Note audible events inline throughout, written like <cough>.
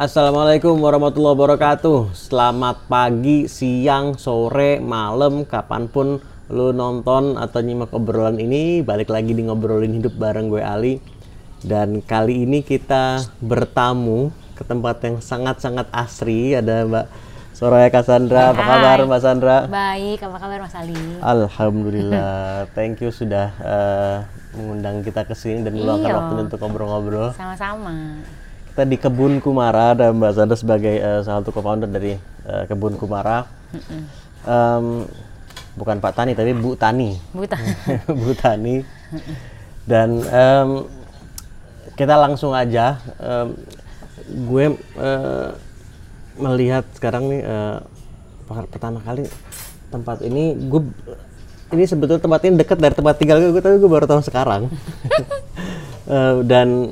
Assalamualaikum warahmatullahi wabarakatuh. Selamat pagi, siang, sore, malam, kapan pun lu nonton atau nyimak obrolan ini. Balik lagi di ngobrolin hidup bareng gue Ali. Dan kali ini kita bertamu ke tempat yang sangat-sangat asri. Ada Mbak Soraya Cassandra. Apa kabar Mbak Sandra? Baik, apa kabar Mas Ali? Alhamdulillah. <laughs> Thank you sudah eh, mengundang kita ke sini dan meluangkan Iya. waktu untuk ngobrol-ngobrol. Sama-sama. Kita di Kebun Kumara ada Mbak Sandra sebagai eh, salah satu co-founder dari eh, Kebun Kumara. Em, bukan Pak Tani tapi Bu Tani. Buta. <laughs> Bu Tani. Dan em, kita langsung aja. em, gue eh, melihat sekarang nih per- pertama kali tempat ini gue ini sebetulnya tempat ini dekat dari tempat tinggal gue tapi gue baru tahu sekarang. <laughs> Eh, dan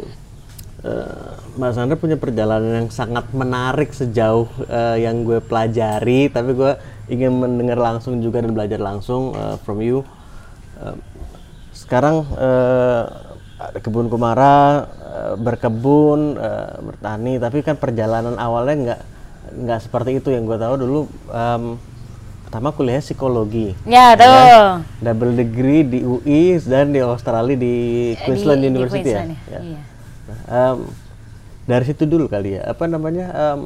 eh, Mbak Sandra punya perjalanan yang sangat menarik sejauh eh, yang gue pelajari, tapi gue ingin mendengar langsung juga dan belajar langsung eh, from you. Eh, sekarang ada kebun kumara, eh, berkebun, eh, bertani, tapi kan perjalanan awalnya nggak nggak seperti itu yang gue tahu dulu. em, pertama kuliah psikologi ya, tuh. kan? double degree di UI dan di Australia di Queensland di University Queensland ya. ya, Ya. iya. Nah, em, dari situ dulu kali ya. Apa namanya? em,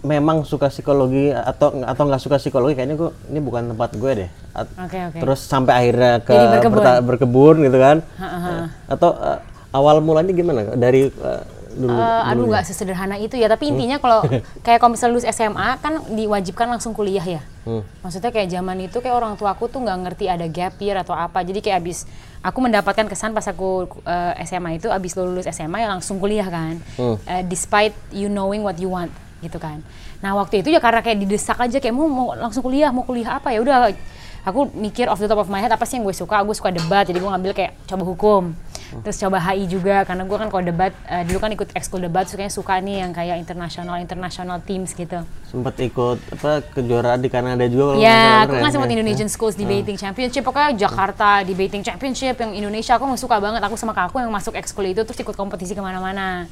memang suka psikologi atau atau nggak suka psikologi kayaknya gue ini bukan tempat gue deh. At- Oke, oke. Terus sampai akhirnya ke berkebun. berkebun gitu kan? Nah, atau eh, awal mulanya gimana? Dari eh, dulu? Eh, aduh nggak sesederhana itu ya. Tapi intinya kalau <laughs> kayak kalau misalnya lulus SMA kan diwajibkan langsung kuliah ya. Hmm. maksudnya kayak zaman itu kayak orang tua aku tuh nggak ngerti ada gap year atau apa. Jadi kayak abis aku mendapatkan kesan pas aku eh, SMA itu abis lulus SMA ya langsung kuliah kan. Hmm. Eh, despite you knowing what you want gitu kan. Nah waktu itu ya karena kayak didesak aja kayak mau mau langsung kuliah mau kuliah apa ya udah. Aku mikir off the top of my head apa sih yang gue suka. Gue suka debat jadi gue ngambil kayak coba hukum terus coba HI juga karena gue kan kalau debat eh, dulu kan ikut ekskul debat sukanya suka nih yang kayak internasional internasional teams gitu Sempat ikut apa kejuaraan di Kanada juga kalau Ya, aku kan sempat ya? Indonesian Schools Debating Championship, pokoknya Jakarta Debating Championship yang Indonesia aku suka banget. Aku sama kakakku yang masuk ekskul itu terus ikut kompetisi ke mana-mana,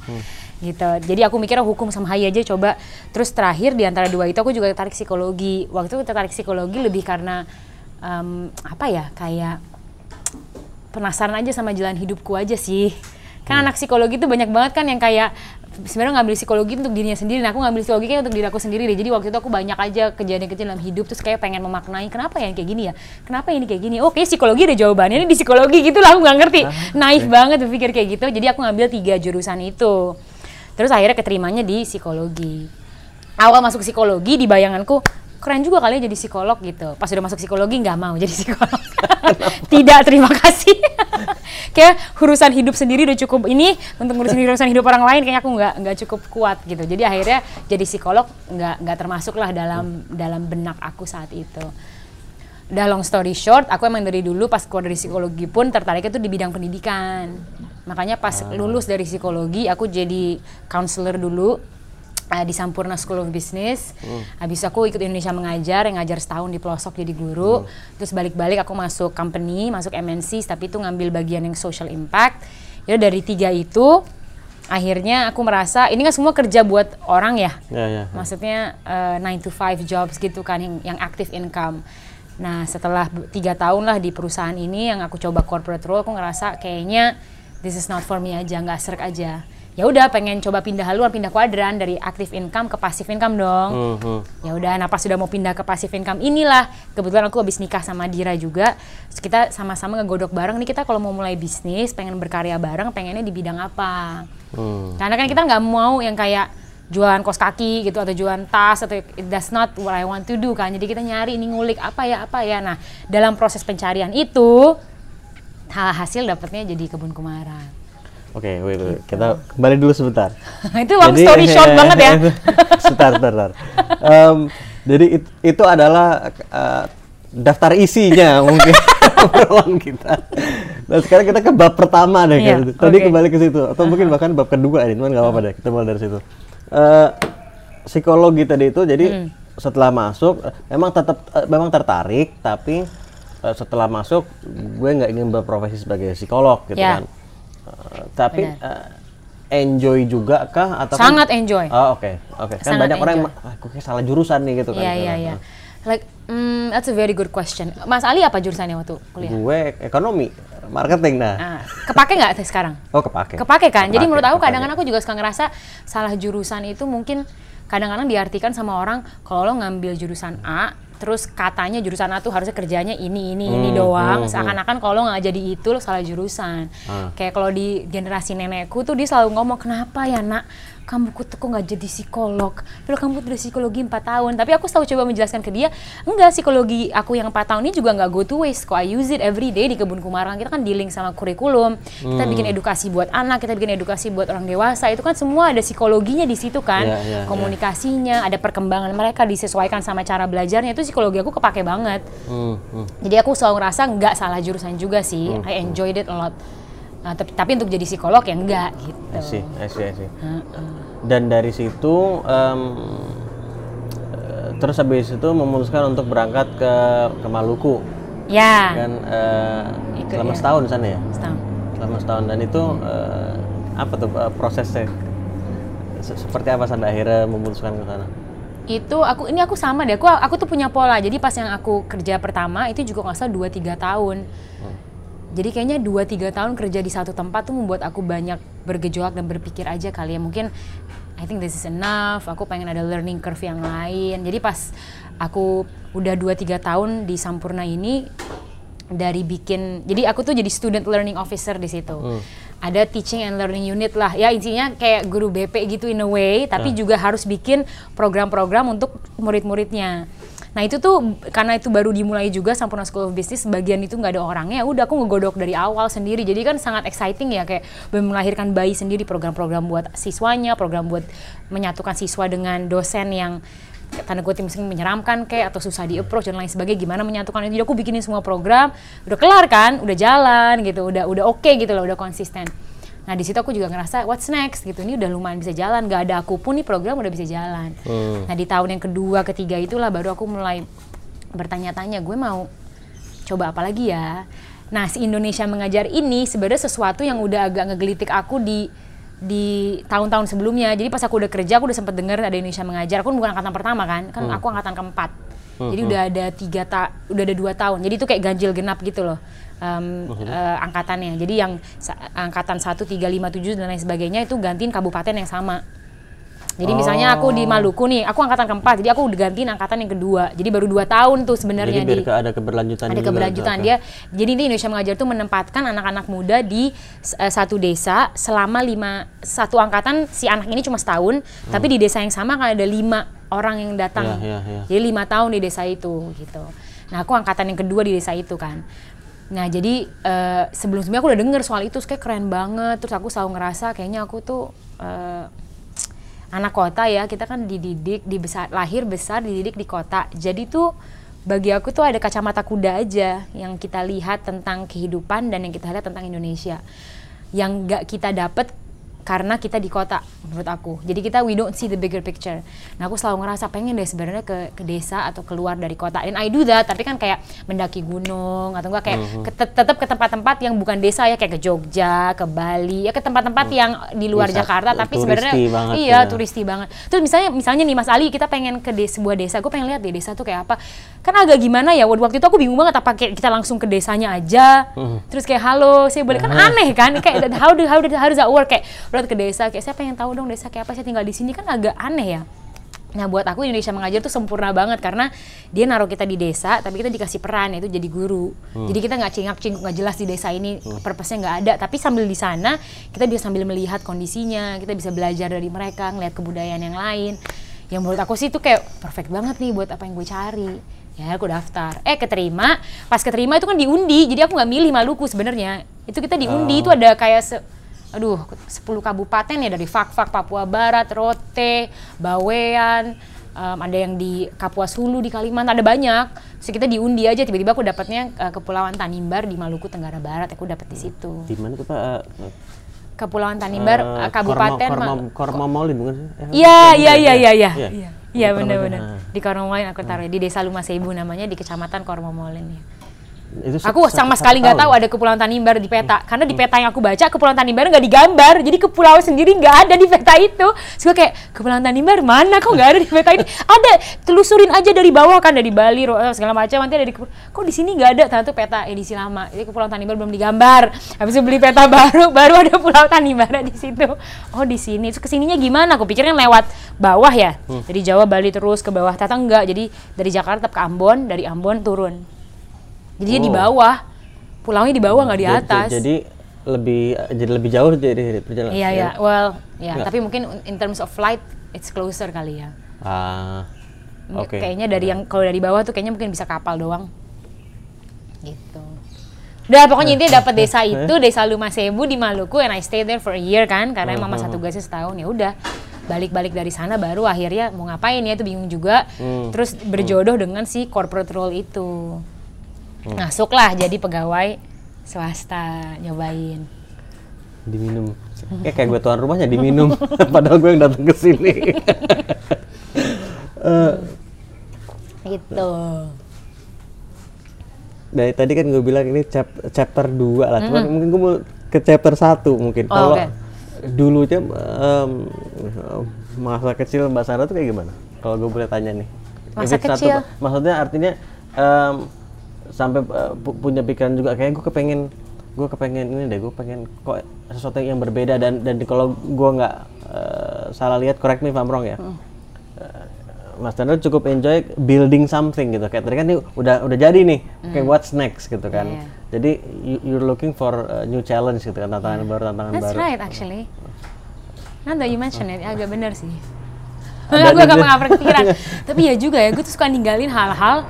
gitu. Jadi aku mikirnya hukum sama HI aja coba. Terus terakhir di antara dua itu aku juga tertarik psikologi. Waktu itu tertarik psikologi lebih karena em, apa ya kayak penasaran aja sama jalan hidupku aja sih. Kan anak psikologi itu banyak banget kan yang kayak sebenarnya ngambil psikologi untuk dirinya sendiri. Nah, aku ngambil psikologi kayak untuk diri aku sendiri deh. Jadi waktu itu aku banyak aja kejadian-kejadian dalam hidup terus kayak pengen memaknai kenapa ya kayak gini ya? Kenapa ini kayak gini? Oke, psikologi ada jawabannya. Ini di psikologi gitu lah aku nggak ngerti. Naif banget berpikir kayak gitu. Jadi aku ngambil tiga jurusan itu. Terus akhirnya keterimanya di psikologi. Awal masuk psikologi di bayanganku keren juga kali ya jadi psikolog gitu. Pas udah masuk psikologi nggak mau jadi psikolog. <laughs> Tidak, terima kasih. <laughs> kayak urusan hidup sendiri udah cukup ini untuk ngurusin urusan hidup orang lain kayaknya aku nggak nggak cukup kuat gitu. Jadi akhirnya jadi psikolog nggak nggak termasuk lah dalam dalam benak aku saat itu. Udah long story short, aku emang dari dulu pas keluar dari psikologi pun tertariknya tuh di bidang pendidikan. Makanya pas lulus dari psikologi, aku jadi counselor dulu eh, di Sampurna School of Business. Habis aku ikut Indonesia mengajar, yang ngajar setahun di pelosok jadi guru. Terus balik-balik aku masuk company, masuk MNC, tapi itu ngambil bagian yang social impact. Ya dari tiga itu, akhirnya aku merasa ini kan semua kerja buat orang ya. Ya, ya. Maksudnya 9 to 5 jobs gitu kan yang, yang active income. Nah setelah tiga tahun lah di perusahaan ini yang aku coba corporate role, aku ngerasa kayaknya this is not for me aja, nggak serk aja. Ya udah pengen coba pindah haluan, pindah kuadran dari active income ke passive income dong. Hmm, hmm. Ya udah, nah pas sudah mau pindah ke passive income inilah kebetulan aku habis nikah sama Dira juga. Terus kita sama-sama ngegodok bareng nih kita kalau mau mulai bisnis, pengen berkarya bareng, pengennya di bidang apa? Hmm. Karena kan kita nggak mau yang kayak jualan kos kaki gitu atau jualan tas atau it does not what I want to do kan. Jadi kita nyari ini ngulik apa ya apa ya. Nah dalam proses pencarian itu hal hasil dapatnya jadi kebun kumara. Oke, wait, wait. kita kembali dulu sebentar. <laughs> itu long story short banget ya. <laughs> sebentar, sebentar. Em, jadi it- itu adalah eh, daftar isinya <laughs> mungkin obrolan kita. Nah sekarang kita ke bab pertama deh. Iya, kan. Tadi oke. kembali ke situ, atau mungkin bahkan bab kedua ini, cuman nggak apa-apa deh. Kita mulai dari situ. Eh, psikologi tadi itu, jadi Hmm. setelah masuk, memang tetap eh, memang tertarik, tapi eh, setelah masuk, gue nggak ingin berprofesi sebagai psikolog gitu Ya. kan. Eh, tapi Benar. eh, enjoy juga kah atau kan- Sangat enjoy. Oh oke oke kan Sangat banyak orang yang enjoy. ah, salah jurusan nih gitu kan. Iya iya iya. Like, mm, that's a very good question. Mas Ali apa jurusannya waktu kuliah? Gue ekonomi marketing nah. Nah, kepake nggak sekarang? Oh kepake. Kepake kan? Jadi Kepake, menurut aku kepake. kadang-kadang aku juga suka ngerasa salah jurusan itu mungkin kadang-kadang diartikan sama orang kalau lo ngambil jurusan A, terus katanya jurusan A tuh harusnya kerjanya ini ini ini Hmm, doang. hmm, Seakan-akan kalau nggak jadi itu lo salah jurusan. Ah. Kayak kalau di generasi nenekku tuh dia selalu ngomong kenapa ya nak kamu kok kok nggak jadi psikolog? Padahal kamu udah psikologi 4 tahun. Tapi aku selalu coba menjelaskan ke dia, enggak psikologi aku yang 4 tahun ini juga nggak go to waste kok. I use it every day di kebun kumarang. Kita kan dealing sama kurikulum. Kita Hmm. bikin edukasi buat anak, kita bikin edukasi buat orang dewasa. Itu kan semua ada psikologinya di situ kan. Iya, iya, iya. Komunikasinya, ada perkembangan mereka disesuaikan sama cara belajarnya. Itu psikologi aku kepake banget. Hmm, hmm. Jadi aku selalu ngerasa nggak salah jurusan juga sih. I enjoyed it a lot. Nah, tapi, tapi untuk jadi psikolog ya enggak gitu. I see, I see, I see. Heeh. Dan dari situ eh, terus habis itu memutuskan untuk berangkat ke ke Maluku Ya, kan Ikut, selama ya. setahun di sana ya. setahun. Selama setahun dan itu eh, apa tuh eh, prosesnya? Se- Seperti apa sampai akhirnya memutuskan ke sana? Itu aku ini aku sama deh. Aku aku tuh punya pola. Jadi pas yang aku kerja pertama itu juga nggak salah dua tiga tahun jadi kayaknya dua tiga tahun kerja di satu tempat tuh membuat aku banyak bergejolak dan berpikir aja kali ya. Mungkin I think this is enough. Aku pengen ada learning curve yang lain. Jadi pas aku udah dua tiga tahun di Sampurna ini dari bikin jadi aku tuh jadi student learning officer di situ ada teaching and learning unit lah. Ya intinya kayak guru BP gitu in a way tapi juga harus bikin program-program untuk murid-muridnya. Nah itu tuh karena itu baru dimulai juga Sampurna School of Business sebagian itu nggak ada orangnya ya udah aku ngegodok dari awal sendiri. Jadi kan sangat exciting ya kayak melahirkan bayi sendiri program-program buat siswanya program buat menyatukan siswa dengan dosen yang tanda kutip misalnya menyeramkan kayak atau susah di approach dan lain sebagainya gimana menyatukan itu. Jadi aku bikinin semua program udah kelar kan udah jalan gitu udah udah oke gitu loh udah konsisten. Nah di situ aku juga ngerasa what's next gitu ini udah lumayan bisa jalan gak ada aku pun nih program udah bisa jalan. Hmm. nah di tahun yang kedua ketiga itulah baru aku mulai bertanya-tanya gue mau coba apa lagi ya? Nah si Indonesia mengajar ini sebenarnya sesuatu yang udah agak ngegelitik aku di di tahun-tahun sebelumnya. Jadi pas aku udah kerja aku udah sempat dengar ada Indonesia mengajar. Aku bukan angkatan pertama kan? Kan aku angkatan keempat. Jadi udah ada tiga ta udah ada dua tahun. Jadi itu kayak ganjil genap gitu loh em, eh, angkatannya. Jadi yang angkatan 1, 3, 5, 7 dan lain sebagainya itu gantiin kabupaten yang sama jadi misalnya aku di Maluku nih, aku angkatan keempat, jadi aku udah gantiin angkatan yang kedua. Jadi baru dua tahun tuh sebenarnya di ke- ada keberlanjutan ada juga. keberlanjutan Oke. dia. Jadi ini Indonesia Mengajar tuh menempatkan anak-anak muda di eh, satu desa selama lima satu angkatan si anak ini cuma setahun, tapi di desa yang sama kan ada lima orang yang datang. Iya, iya, iya. Jadi lima tahun di desa itu gitu. Nah aku angkatan yang kedua di desa itu kan. Nah jadi eh, sebelum-sebelumnya aku udah denger soal itu, kayak keren banget. Terus aku selalu ngerasa kayaknya aku tuh eh, anak kota ya kita kan dididik di besar lahir besar dididik di kota. Jadi tuh bagi aku tuh ada kacamata kuda aja yang kita lihat tentang kehidupan dan yang kita lihat tentang Indonesia. Yang nggak kita dapet karena kita di kota menurut aku. Jadi kita we don't see the bigger picture. Nah aku selalu ngerasa pengen deh sebenarnya ke, ke desa atau keluar dari kota. Dan I do that tapi kan kayak mendaki gunung atau enggak kayak ke, tet- tetap ke tempat-tempat yang bukan desa ya kayak ke Jogja ke Bali ya ke tempat-tempat yang di luar Wisata- Jakarta tapi sebenarnya iya ya. turisti banget. Terus misalnya misalnya nih Mas Ali kita pengen ke des- sebuah desa. Gue pengen lihat deh desa tuh kayak apa. Kan agak gimana ya waktu itu aku bingung banget apa kayak kita langsung ke desanya aja. Hmm. terus kayak halo saya boleh? Kan aneh kan kayak how do how do how does that work? Kayak berarti ke desa kayak saya pengen tahu dong desa kayak apa saya tinggal di sini kan agak aneh ya Nah buat aku Indonesia mengajar tuh sempurna banget karena dia naruh kita di desa tapi kita dikasih peran yaitu jadi guru. Jadi kita nggak cingak cinguk nggak jelas di desa ini purpose-nya nggak ada tapi sambil di sana kita bisa sambil melihat kondisinya kita bisa belajar dari mereka ngeliat kebudayaan yang lain. Yang menurut aku sih itu kayak perfect banget nih buat apa yang gue cari. Ya aku daftar. Eh keterima. Pas keterima itu kan diundi. Jadi aku nggak milih Maluku sebenarnya. Itu kita diundi itu ada kayak se- aduh 10 kabupaten ya dari Fak-Fak, Papua Barat, Rote, Bawean, em, ada yang di Kapuas Hulu di Kalimantan ada banyak. Terus kita diundi aja tiba-tiba aku dapatnya eh, Kepulauan Tanimbar di Maluku Tenggara Barat. Aku dapet di situ. Di mana tuh Pak? Eh, Kepulauan Tanimbar eh, eh, Kabupaten Korma, Ma- Korma, Kormamolin bukan sih? Eh, Iya, iya, iya, ya? iya, iya. Iya. Iya, Di Iya benar-benar. ah. Di Kormamolin aku taruh di Desa Lumasebu namanya di Kecamatan Kormamolin ya. Itu Aku sama sekali nggak tahu ada Kepulauan Tanimbar di peta. Karena di peta yang aku baca, Kepulauan Tanimbar nggak digambar. Jadi kepulauan sendiri nggak ada di peta itu. Terus gue kayak, Kepulauan Tanimbar mana? Kok nggak ada di peta ini? <laughs> Ada, telusurin aja dari bawah kan, dari Bali, Ro- segala macam. Nanti ada di Kok di sini nggak ada? Ternyata peta edisi lama. Jadi Kepulauan Tanimbar belum digambar. Habis itu beli peta <laughs> baru, baru ada Pulau Tanimbar di situ. Oh di sini. Terus ke sininya gimana? Aku pikirnya lewat bawah ya. Dari Jawa, Bali terus ke bawah. Ternyata enggak. Jadi dari Jakarta ke Ambon, dari Ambon turun. Jadi dia di Oh. bawah. Pulaunya di bawah nggak di atas. Jadi lebih jadi lebih jauh jadi perjalanan. Iya ya, well, ya. Nggak. Tapi mungkin in terms of flight, it's closer kali ya. Ah. Oke. Kayaknya dari yang kalau dari bawah tuh kayaknya mungkin bisa kapal doang. Gitu. Udah pokoknya intinya dapat desa <laughs> itu, desa Lumasebu di Maluku, and I stayed there for a year kan, karena emang masa tugasnya setahun ya udah. Balik-balik dari sana baru akhirnya mau ngapain ya itu bingung juga. Hmm. Terus berjodoh dengan si corporate role itu. Masuklah jadi pegawai swasta nyobain. Diminum. Kayak kayak gue tuan rumahnya diminum. <laughs> Padahal gue yang datang ke sini. <laughs> Eh, Gitu. dari tadi kan gue bilang ini chap- chapter 2 lah. Cuman mungkin gue mau ke chapter 1 mungkin. Oh, Kalau oke. dulunya em, masa kecil Mbak Sarah tuh kayak gimana? Kalau gue boleh tanya nih. Masa it's satu, kecil? maksudnya artinya em, sampai pu- punya pikiran juga kayak gue kepengen gue kepengen ini deh gue pengen kok sesuatu yang berbeda dan dan kalau gue nggak eh, salah lihat correct me if I'm wrong ya Hmm. Eh, Mas Chandra cukup enjoy building something gitu kayak tadi kan nih udah udah jadi nih kayak what's next gitu kan Hmm. Iya. jadi you- you're looking for a new challenge gitu kan tantangan baru tantangan That's baru right actually. Now that you mention it, agak bener sih. Gue juga. nggak kepikiran. tapi ya juga ya, gue tuh suka ninggalin hal-hal.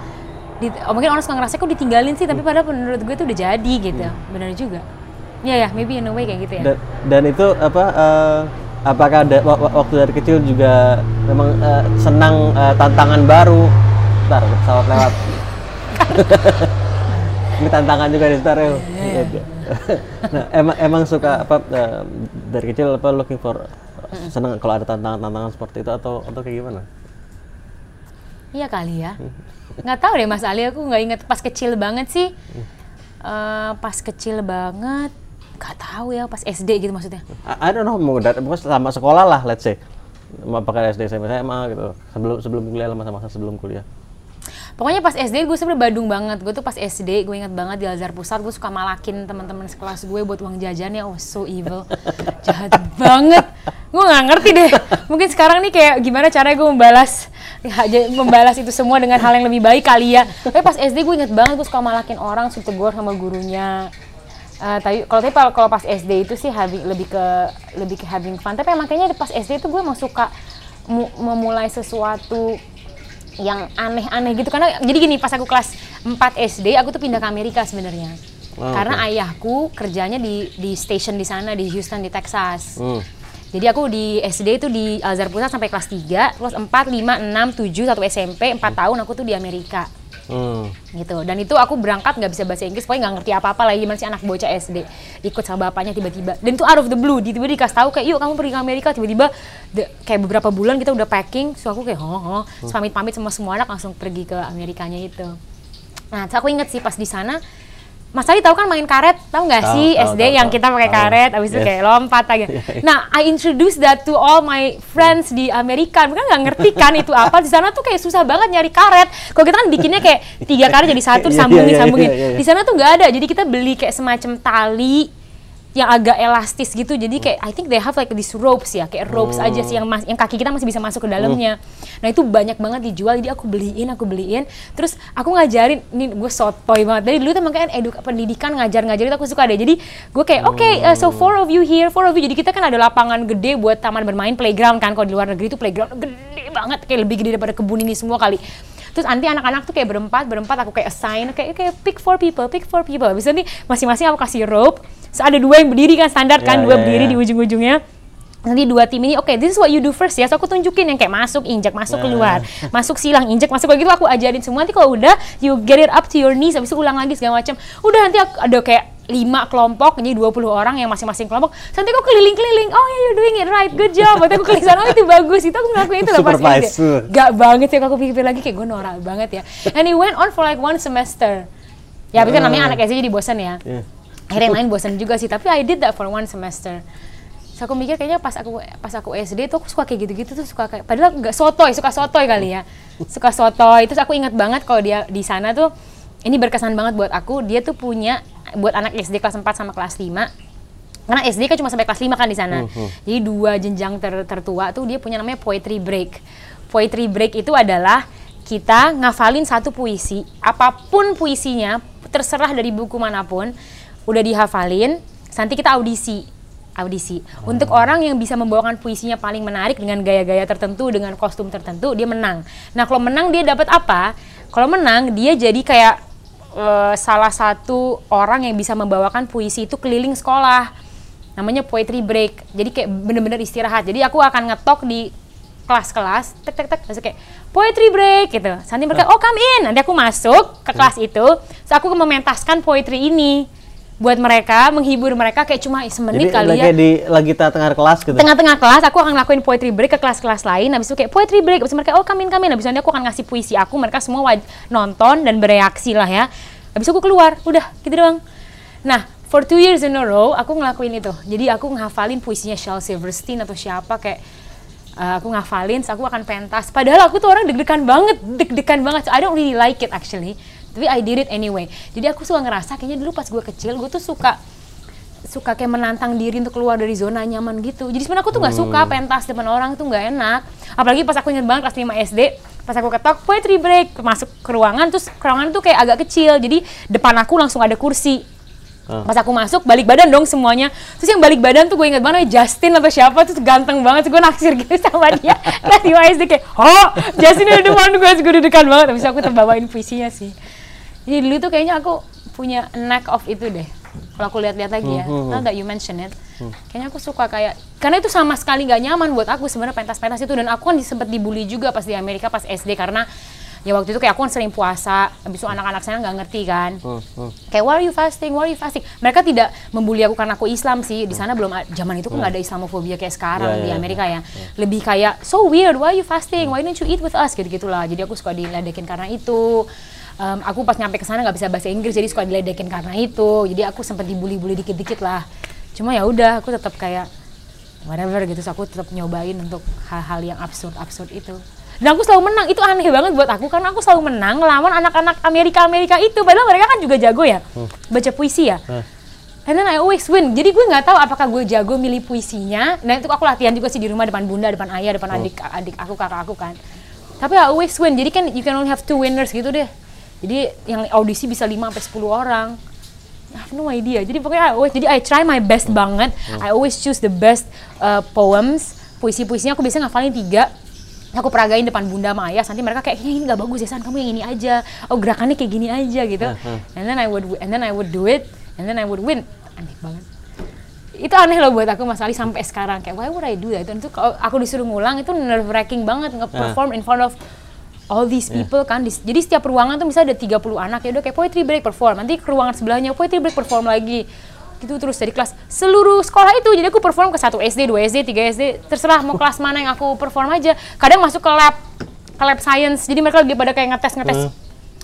Di, oh, mungkin orang suka ngerasa kok ditinggalin sih, tapi padahal menurut gue tuh udah jadi gitu. Bener juga. Iya ya, maybe in a way kayak gitu ya. dan, dan itu apa eh, apakah ada wa- wa- waktu dari kecil juga memang eh, senang eh, tantangan baru? Bentar, pesawat lewat. <laughs> Ini tantangan juga di stereo Iya, nah emang emang suka apa eh, dari kecil apa looking for senang kalau ada tantangan-tantangan seperti itu atau atau kayak gimana? Iya kali ya. Nggak tahu deh Mas Ali, aku nggak inget pas kecil banget sih. Eh, pas kecil banget, nggak tahu ya pas SD gitu maksudnya. I, I don't know mau dat- sama sekolah lah let's say mau pakai SD SMP SMA gitu sebelum sebelum kuliah masa-masa sebelum kuliah Pokoknya pas SD gue sebenernya Badung banget. Gue tuh pas SD gue inget banget di Al-Azhar Pusat gue suka malakin teman-teman sekelas gue buat uang jajannya. Oh so evil, <laughs> jahat banget. Gue nggak ngerti deh. Mungkin sekarang nih kayak gimana caranya gue membalas ya, membalas itu semua dengan hal yang lebih baik kali ya. Tapi pas SD gue inget banget gue suka malakin orang, suka tegur sama gurunya. Eh, tapi kalau tapi kalau- pas SD itu sih having, lebih ke lebih ke having fun. Tapi emang kayaknya pas SD itu gue emang suka mu- memulai sesuatu yang aneh-aneh gitu karena jadi gini pas aku kelas 4 SD aku tuh pindah ke Amerika sebenarnya Oh, karena ayahku kerjanya di di station di sana di Houston di Texas Hmm. Jadi aku di SD itu di Al-Azhar Pusat sampai kelas 3 terus 4, 5, 6, 7 satu SMP 4 tahun aku tuh di Amerika. Hmm. gitu. Dan itu aku berangkat nggak bisa bahasa Inggris pokoknya nggak ngerti apa-apa lagi gimana sih anak bocah SD ikut sama bapaknya tiba-tiba. Dan itu out of the blue tiba-tiba dikasih tahu kayak yuk kamu pergi ke Amerika. Tiba-tiba kayak beberapa bulan kita udah packing so aku kayak oh, oh. pamit-pamit sama semua anak langsung pergi ke Amerikanya itu. Nah aku inget sih pas di sana Mas Ali tahu kan main karet, tahu nggak sih tahu, SD tahu, yang tahu. kita pakai karet, abis itu Yes. kayak lompat aja. <laughs> Nah, I introduce that to all my friends di Amerika. Mereka nggak ngerti kan itu apa. Di sana tuh kayak susah banget nyari karet. Kalau kita kan bikinnya kayak tiga karet jadi satu, sambungin, iya, sambungin. iya, iya. Di sana tuh nggak ada. Jadi kita beli kayak semacam tali yang agak elastis gitu. Jadi kayak I think they have like these ropes ya, kayak ropes aja sih yang mas- yang kaki kita masih bisa masuk ke dalamnya. Nah, itu banyak banget dijual. Jadi aku beliin, aku beliin. Terus aku ngajarin, ini gue sotoy banget. Dari dulu tuh makanya eduk pendidikan ngajar-ngajar itu aku suka deh. Jadi gue kayak oke, uh, so four of you here, four of you. Jadi kita kan ada lapangan gede buat taman bermain playground kan. Kalau di luar negeri itu playground gede banget, kayak lebih gede daripada kebun ini semua kali. Terus nanti anak-anak tuh kayak berempat, berempat aku kayak assign, kayak kayak pick four people, pick four people. Itu nih masing-masing aku kasih rope. So, ada dua yang berdiri kan standar kan, Ya, dua ya, berdiri ya. di ujung-ujungnya. Nanti dua tim ini, oke, this is what you do first ya. So aku tunjukin yang kayak masuk, injak, masuk, Nah. keluar. Masuk silang, injak, masuk kayak gitu aku ajarin semua. Nanti kalau udah, you get it up to your knees, habis itu ulang lagi segala macam. Udah nanti aku- ada kayak lima kelompok, jadi 20 orang yang masing-masing kelompok. Nanti aku keliling-keliling, oh yeah, you're doing it right, good job. Nanti aku keliling sana, oh itu bagus, itu aku ngelakuin itu loh pas. SD. Gak banget sih, kalau aku pikir lagi kayak gue norak banget ya. And it went on for like one semester. Ya, tapi kan namanya anak SD jadi bosan ya. Iya. Akhirnya yang lain bosan juga sih, tapi I did that for one semester. Terus aku mikir kayaknya pas aku pas aku SD tuh aku suka kayak gitu-gitu tuh suka kayak padahal nggak sotoy, suka sotoy kali ya. Suka sotoy. Terus aku ingat banget kalau dia di sana tuh ini berkesan banget buat aku, dia tuh punya buat anak SD kelas 4 sama kelas 5 karena SD kan cuma sampai kelas 5 kan di sana. Jadi dua jenjang ter- tertua tuh dia punya namanya poetry break. Poetry break itu adalah kita ngafalin satu puisi, apa pun puisinya, terserah dari buku mana pun, udah dihafalin, nanti kita audisi. Audisi. Untuk orang yang bisa membawakan puisinya paling menarik dengan gaya-gaya tertentu, dengan kostum tertentu, dia menang. Nah, kalau menang dia dapat apa? Kalau menang dia jadi kayak eh, salah satu orang yang bisa membawakan puisi itu keliling sekolah. Namanya poetry break. Jadi kayak bener-bener istirahat. Jadi aku akan ngetok di kelas-kelas tek tek tek. Kayak poetry break gitu. Nanti mereka oh come in. Nanti aku masuk ke kelas itu. Terus aku mementaskan poetry ini buat mereka menghibur mereka kayak cuma Jadi semenit kali lagi ya. di lagi tengah kelas gitu. tengah-tengah kelas aku akan ngelakuin poetry break ke kelas-kelas lain habis itu kayak poetry break habis itu mereka oh kamin kamin habis itu nanti aku akan ngasih puisi aku mereka semua nonton dan bereaksi lah ya. Habis itu aku keluar udah gitu doang. Nah for two years in a row aku ngelakuin itu. Jadi aku ngafalin puisinya Shel Silverstein atau siapa kayak uh, aku ngafalin aku akan pentas. Padahal aku tuh orang deg-degan banget deg-degan banget. So I don't really like it actually tapi I did it anyway jadi aku suka ngerasa kayaknya dulu pas gue kecil gue tuh suka suka kayak menantang diri untuk keluar dari zona nyaman gitu. Jadi sebenarnya aku tuh nggak suka pentas depan orang tuh nggak enak. Apalagi pas aku ingat banget kelas 5 SD, pas aku ketok poetry break, masuk ke ruangan terus ke ruangan tuh kayak agak kecil. Jadi depan aku langsung ada kursi. Ah. Pas aku masuk balik badan dong semuanya. Terus yang balik badan tuh gue ingat banget Justin atau siapa tuh ganteng banget. Terus gue naksir gitu <laughs> sama dia. Kelas 5 SD kayak, "Oh, Justin di depan gue, Terus gue deg-degan banget." Habis aku terbawain puisinya sih. Jadi dulu tuh kayaknya aku punya knack of itu deh. Kalau aku lihat-lihat lagi ya, now that you mention it, kayaknya aku suka kayak karena itu sama sekali nggak nyaman buat aku sebenarnya pentas-pentas itu dan aku kan sempat dibully juga pas di Amerika pas SD karena ya waktu itu kayak aku kan sering puasa, habis itu anak-anak saya nggak ngerti kan, Hmm, hmm. kayak why are you fasting, why are you fasting? Mereka tidak membuli aku karena aku Islam sih. Di sana belum zaman itu kan nggak ada Islamofobia kayak sekarang Ya, di Amerika ya. Lebih kayak so weird, why are you fasting? Why don't you eat with us? Gitu gitulah. Jadi aku suka diledekin karena itu. Em, aku pas nyampe ke sana nggak bisa bahasa Inggris jadi suka diledekin karena itu. Jadi aku sempat dibully-bully dikit-dikit lah. Cuma ya udah aku tetap kayak whatever gitu. So, aku tetap nyobain untuk hal-hal yang absurd-absurd itu. Dan aku selalu menang. Itu aneh banget buat aku karena aku selalu menang lawan anak-anak Amerika-Amerika itu. Padahal mereka kan juga jago ya. Baca puisi ya. Hah. And then I always win. Jadi gue nggak tahu apakah gue jago milih puisinya. Dan itu aku latihan juga sih di rumah depan bunda, depan ayah, depan adik, adik aku, kakak aku kan. Tapi I always win. Jadi kan you can only have two winners gitu deh. Jadi yang audisi bisa 5 sampai 10 orang. I have no idea. Jadi pokoknya I always, jadi I try my best banget. I always choose the best uh, poems. Puisi-puisinya aku biasanya ngafalin tiga. Aku peragain depan bunda sama ayah. Nanti mereka kayak, "Kayaknya ini nggak bagus ya San, kamu yang ini aja. Oh gerakannya kayak gini aja gitu. And then I would and then I would do it. And then I would win. Aneh banget. Itu aneh loh buat aku Mas Ali sampai sekarang. Kayak why would I do that? Dan itu kalau aku disuruh ngulang itu nerve wracking banget nge-perform in front of all these people kan Di- jadi setiap ruangan tuh misalnya ada 30 anak ya udah kayak poetry break perform nanti ke ruangan sebelahnya poetry break perform lagi. Gitu terus dari kelas. Seluruh sekolah itu jadi aku perform ke satu SD, 2 SD, 3 SD terserah mau kelas mana yang aku perform aja. Kadang masuk ke lab ke lab science jadi mereka lagi pada kayak ngetes ngetes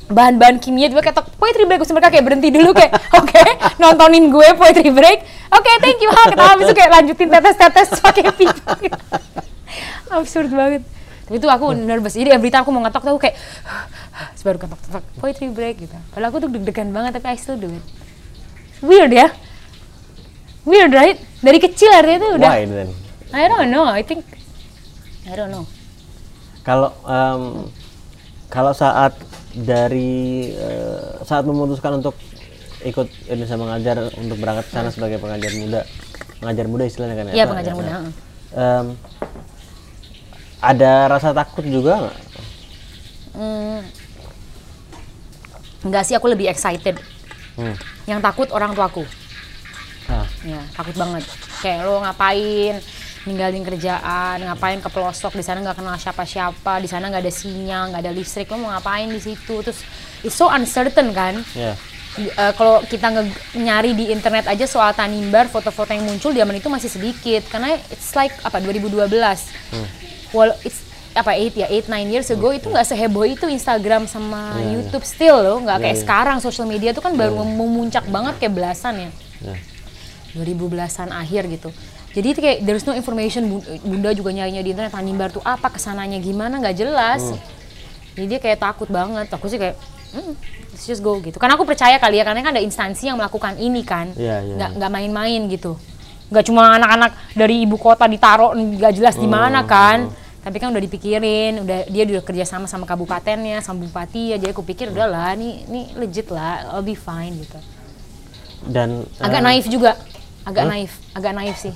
bahan-bahan kimia juga kayak poetry break terus mereka kayak berhenti dulu kayak <laughs> oke nontonin gue poetry break. Oke thank you ha ketawa habis itu kayak lanjutin tetes-tetes pakai pipa <laughs> absurd banget tapi itu aku nervous jadi every time aku mau ngetok tuh aku kayak <sighs> baru ketok ketok poetry break gitu padahal aku tuh deg-degan banget tapi I still do it weird ya weird right dari kecil artinya tuh udah Why then? I don't know I think I don't know Kalau em, kalau saat dari eh, saat memutuskan untuk ikut Indonesia mengajar untuk berangkat ke sana sebagai pengajar muda, pengajar muda istilahnya kan ya? Iya, Apa? pengajar Ya, muda, ya. Ada rasa takut juga nggak? Hmm, enggak sih aku lebih excited. Hmm. yang takut orang tuaku. Ah, ya takut banget. Kayak lo ngapain? Ninggalin kerjaan ngapain ke pelosok? Di sana nggak kenal siapa-siapa di sana nggak ada sinyal nggak ada listrik. Lo mau ngapain di situ? Terus it's so uncertain kan? Ya. Di- eh, kalau kita nge- nyari di internet aja soal Tanimbar foto-foto yang muncul zaman itu masih sedikit. Karena it's like apa 2012 well it's apa eight ya eight nine years ago itu nggak seheboh itu Instagram sama Iya, iya. YouTube still loh nggak Iya, kayak iya. sekarang. Social media tuh kan baru memuncak banget kayak belasan ya. Ya. 2000 belasan akhir gitu. Jadi itu kayak there's no information Bu- bunda juga nyarinya di internet Tanimbar tuh apa ke sananya? Gimana? Nggak jelas. Hmm. jadi dia kayak takut banget. Aku sih kayak hmm, let's just go gitu. Karena aku percaya kali ya karena kan ada instansi yang melakukan ini kan. Nggak nggak main-main gitu nggak cuma anak-anak dari ibu kota ditaruh nggak jelas di mana Hmm, kan. tapi kan udah dipikirin udah dia udah kerja sama sama kabupatennya sama bupati ya. Jadi aku pikir udahlah ini ini legit lah I'll be fine gitu. Dan agak eh, naif juga. Agak naif agak naif sih.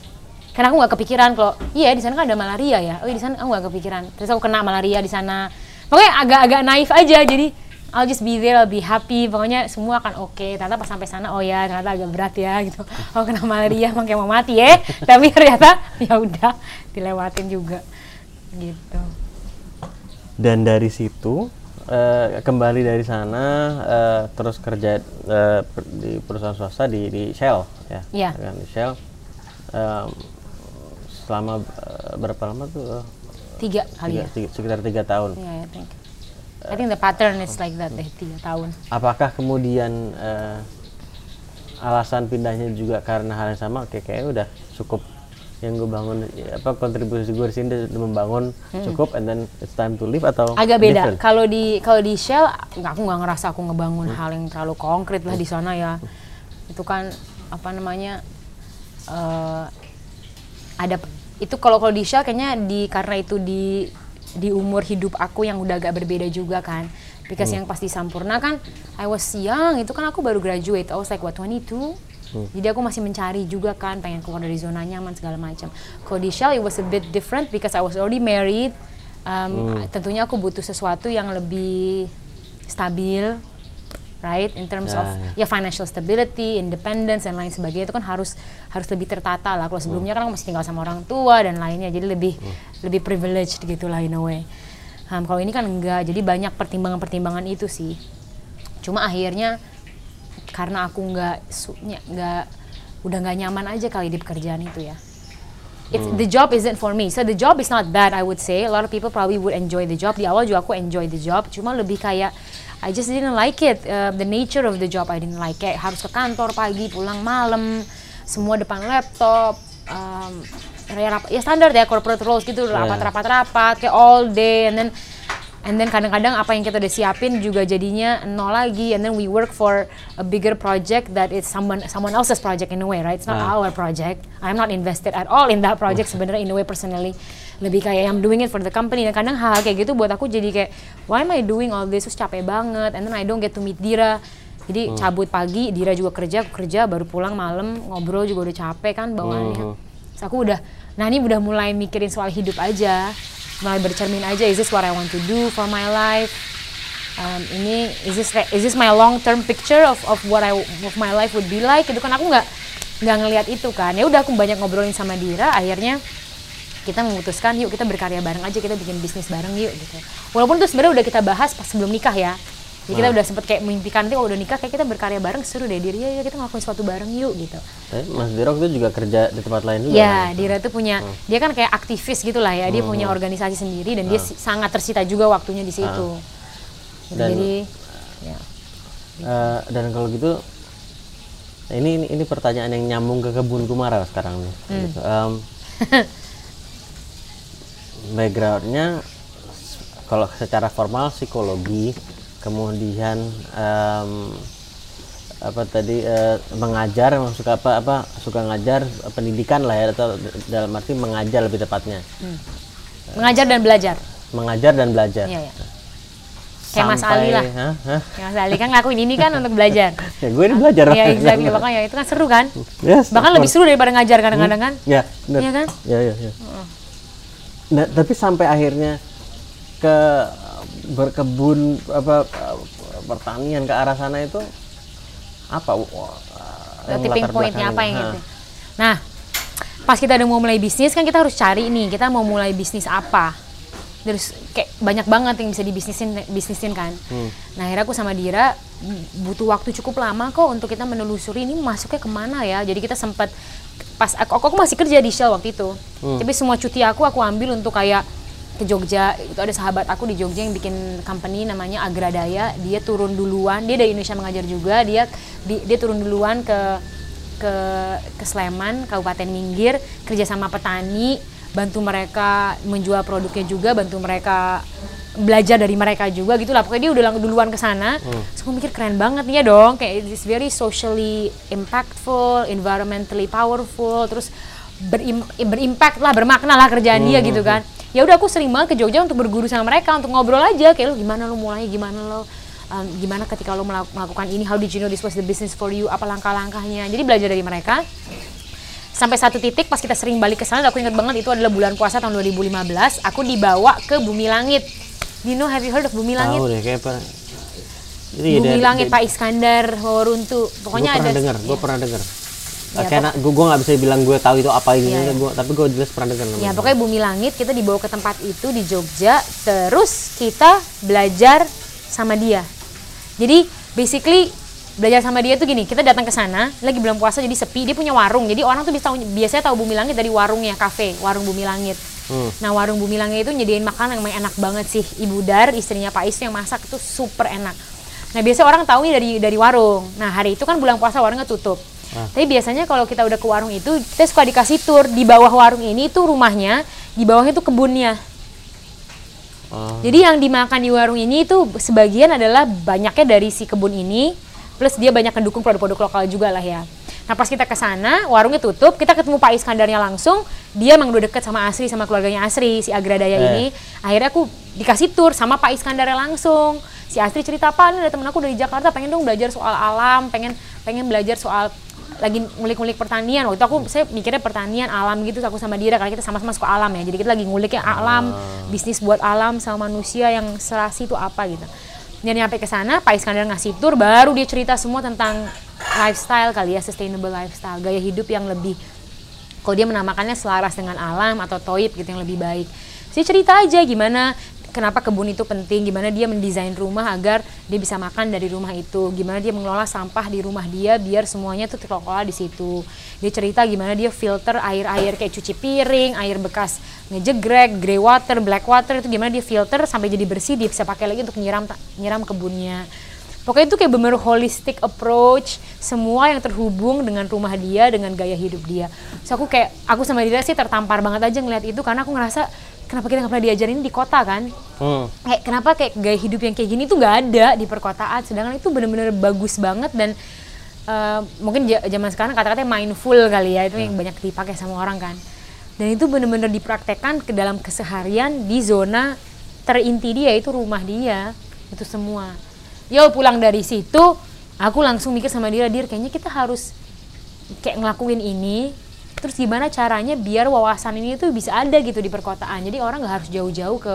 Karena aku nggak kepikiran kalau iya di sana kan ada malaria ya. Oh iya, di sana aku nggak kepikiran. Terus aku kena malaria di sana. Pokoknya agak-agak naif aja jadi I'll just be there, I'll be happy, pokoknya semua akan oke. Ternyata pas sampai sana, oh ya ternyata agak berat ya gitu. <laughs> Oh kena malaria, emang kayak mau mati ya. <laughs> Tapi ternyata ya udah dilewatin juga, gitu. dan dari situ eh, kembali dari sana eh, terus kerja eh, per- di perusahaan swasta di di Shell ya Iya. kan di Shell Em, selama eh, berapa lama tuh Tiga kali Tiga- ya. tiga- sekitar tiga tahun Iya, I think. I think the pattern is like that deh, tiga tahun. apakah kemudian eh, alasan pindahnya juga karena hal yang sama kayak kayaknya udah cukup yang gue bangun ya, apa kontribusi gue di sini udah membangun cukup and then it's time to leave atau Hmm. agak beda. Kalau di kalau di Shell, nggak aku nggak ngerasa aku ngebangun hal yang terlalu konkret lah di sana ya. Itu kan apa namanya eh, ada itu kalau kalau di Shell kayaknya di karena itu di di umur hidup aku yang udah agak berbeda juga kan. Because yang pas di Sampurna kan I was young, itu kan aku baru graduate. I was like what 22. Jadi aku masih mencari juga kan, pengen keluar dari zona nyaman segala macam. Kalau di Shell it was a bit different because I was already married. Um, Tentunya aku butuh sesuatu yang lebih stabil, right? In terms Ya, of ya financial stability, independence dan lain sebagainya itu kan harus harus lebih tertata lah. Kalau sebelumnya kan aku masih tinggal sama orang tua dan lainnya, jadi lebih lebih privileged gitu lah in a way. Um, kalau ini kan enggak, jadi banyak pertimbangan-pertimbangan itu sih. Cuma akhirnya karena aku nggak su- nya- nggak udah nggak nyaman aja kali di pekerjaan itu ya. It's, the job isn't for me. So the job is not bad, I would say. A lot of people probably would enjoy the job. Di awal juga aku enjoy the job. Cuma lebih kayak I just didn't like it. Uh, the nature of the job I didn't like. Kayak harus ke kantor pagi, pulang malam, semua depan laptop. Um, ya, ya standar ya corporate roles gitu, rapat-rapat-rapat kayak all day and then And then kadang-kadang apa yang kita udah siapin juga jadinya nol lagi. And then we work for a bigger project that is someone someone else's project in a way, right? It's not Ah. our project. I'm not invested at all in that project sebenarnya in a way personally. Lebih kayak I'm doing it for the company. Dan kadang hal kayak gitu buat aku jadi kayak why am I doing all this? Terus capek banget. And then I don't get to meet Dira. Jadi cabut pagi, Dira juga kerja, aku kerja, baru pulang malam, ngobrol juga udah capek kan bawaannya. Terus aku udah, nah ini udah mulai mikirin soal hidup aja, mulai bercermin aja, is this what I want to do for my life? Um, ini is this is this my long term picture of of what I of my life would be like? Itu kan aku nggak nggak ngelihat itu kan. Ya udah aku banyak ngobrolin sama Dira, akhirnya kita memutuskan yuk kita berkarya bareng aja kita bikin bisnis bareng yuk gitu. Walaupun itu sebenarnya udah kita bahas pas sebelum nikah ya. Jadi kita udah sempet kayak mimpikan nanti kalau udah nikah kayak kita berkarya bareng seru deh diri ya kita ngelakuin sesuatu bareng yuk gitu. Tapi Mas Dirok itu juga kerja di tempat lain juga. Ya, kan? Dira tuh punya dia kan kayak aktivis gitu lah ya. Dia punya organisasi sendiri dan dia si- sangat tersita juga waktunya di situ. Gitu, Dan- Jadi ya. Eh, dan kalau gitu ini, ini ini pertanyaan yang nyambung ke kebun kumara sekarang nih. Gitu. Em, <laughs> backgroundnya kalau secara formal psikologi, kemudian em, apa tadi eh, mengajar, suka apa apa suka ngajar pendidikan lah ya atau dalam arti mengajar lebih tepatnya, mengajar dan belajar. mengajar dan belajar. Iya, iya. Kayak Mas Ali lah. Hah? Mas Ali kan ngelakuin ini kan untuk belajar. <laughs> Ya gue ini belajar. Iya, exactly. Makanya itu kan seru kan? Yes, Bahkan lebih seru daripada ngajar kadang-kadang kan? Ya, benar. Iya kan? Ya, ya, ya. Nah, tapi sampai akhirnya ke berkebun apa pertanian ke arah sana itu apa? Wah, yang tipping pointnya apa yang gitu. Nah, pas kita udah mau mulai bisnis kan kita harus cari nih, kita mau mulai bisnis apa. Terus kayak banyak banget yang bisa dibisnisin bisnisin kan. Nah akhirnya aku sama Dira butuh waktu cukup lama kok untuk kita menelusuri ini masuknya ke mana ya. Jadi kita sempat pas aku, aku masih kerja di Shell waktu itu. Tapi semua cuti aku aku ambil untuk kayak ke Jogja. Itu ada sahabat aku di Jogja yang bikin company namanya Agradaya. Dia turun duluan dia dari Indonesia mengajar juga. Dia di- dia turun duluan ke ke ke Sleman Kabupaten Minggir kerja sama petani bantu mereka menjual produknya juga bantu mereka belajar dari mereka juga gitu lah. Pokoknya dia udah duluan ke sana. Terus aku mikir keren banget nih ya dong. Kayak it's very socially impactful environmentally powerful terus berim- berimpact lah bermakna lah kerjaan dia gitu kan ya udah aku sering banget ke Jogja untuk berguru sama mereka untuk ngobrol aja. Kayak lu gimana lu mulai gimana lo um, gimana ketika lo melak- melakukan ini? How did you know this was the business for you? Apa langkah-langkahnya? Jadi belajar dari mereka. Sampai satu titik pas kita sering balik ke sana aku ingat banget itu adalah bulan puasa tahun 2015 aku dibawa ke Bumi Langit. You know have you heard of Bumi Langit? Tahu deh kayak apa. Ya Bumi dari- Langit Pak Iskandar Gue pokoknya pernah ada dengar, gue ya. pernah dengar. Ya, Karena gue gue nggak bisa bilang gue tahu itu apa ini, Iya, iya. gua, tapi gue jelas pernah dengar. Ya pokoknya Bumi Langit kita dibawa ke tempat itu di Jogja, terus kita belajar sama dia. Jadi basically belajar sama dia tuh gini, kita datang ke sana lagi bulan puasa jadi sepi, dia punya warung. Jadi orang tuh bisa tahu, biasanya tahu Bumi Langit dari warungnya, kafe, warung Bumi Langit. Hmm. Nah warung Bumi Langit itu nyediain makanan yang enak banget sih. Ibu Dar, istrinya Pak Is yang masak itu super enak. Nah biasanya orang tahunya dari dari warung. Nah hari itu kan bulan puasa warungnya tutup. Tapi biasanya kalau kita udah ke warung itu, kita suka dikasih tour di bawah warung ini itu rumahnya, di bawahnya itu kebunnya. Oh. Jadi yang dimakan di warung ini itu sebagian adalah banyaknya dari si kebun ini, plus dia banyak mendukung produk-produk lokal juga lah ya. Nah pas kita ke sana, warungnya tutup, kita ketemu Pak Iskandarnya langsung, dia emang udah deket sama Asri, sama keluarganya Asri, si Agradaya Eh. ini. Akhirnya aku dikasih tour sama Pak Iskandarnya langsung. Si Asri cerita, Pak ini ada temen aku dari Jakarta, pengen dong belajar soal alam, pengen pengen belajar soal lagi ngulik-ngulik pertanian. Waktu itu aku saya mikirnya pertanian alam gitu aku sama Dira karena kita sama-sama suka alam ya. Jadi kita lagi nguliknya alam bisnis buat alam sama manusia yang serasi itu apa gitu. Dan nyampe ke sana Pak Iskandar ngasih tour baru dia cerita semua tentang lifestyle kali ya sustainable lifestyle gaya hidup yang lebih kalau dia menamakannya selaras dengan alam atau toib gitu yang lebih baik. Saya cerita aja gimana kenapa kebun itu penting, gimana dia mendesain rumah agar dia bisa makan dari rumah itu, gimana dia mengelola sampah di rumah dia biar semuanya tuh terkelola di situ. Dia cerita gimana dia filter air-air kayak cuci piring, air bekas ngejegrek, grey water, black water itu gimana dia filter sampai jadi bersih dia bisa pakai lagi untuk nyiram nyiram kebunnya. Pokoknya itu kayak bener holistic approach, semua yang terhubung dengan rumah dia, dengan gaya hidup dia. So aku kayak, aku sama dia sih tertampar banget aja ngeliat itu karena aku ngerasa kenapa kita nggak pernah diajarin di kota kan? Hmm. Kayak kenapa kayak gaya hidup yang kayak gini tuh nggak ada di perkotaan, sedangkan itu bener-bener bagus banget dan eh, mungkin zaman sekarang kata-katanya mindful kali ya itu yang banyak dipakai sama orang kan. Dan itu bener-bener dipraktekkan ke dalam keseharian di zona terinti dia itu rumah dia itu semua. Yo pulang dari situ aku langsung mikir sama dia, dir kayaknya kita harus kayak ngelakuin ini terus gimana caranya biar wawasan ini tuh bisa ada gitu di perkotaan jadi orang nggak harus jauh-jauh ke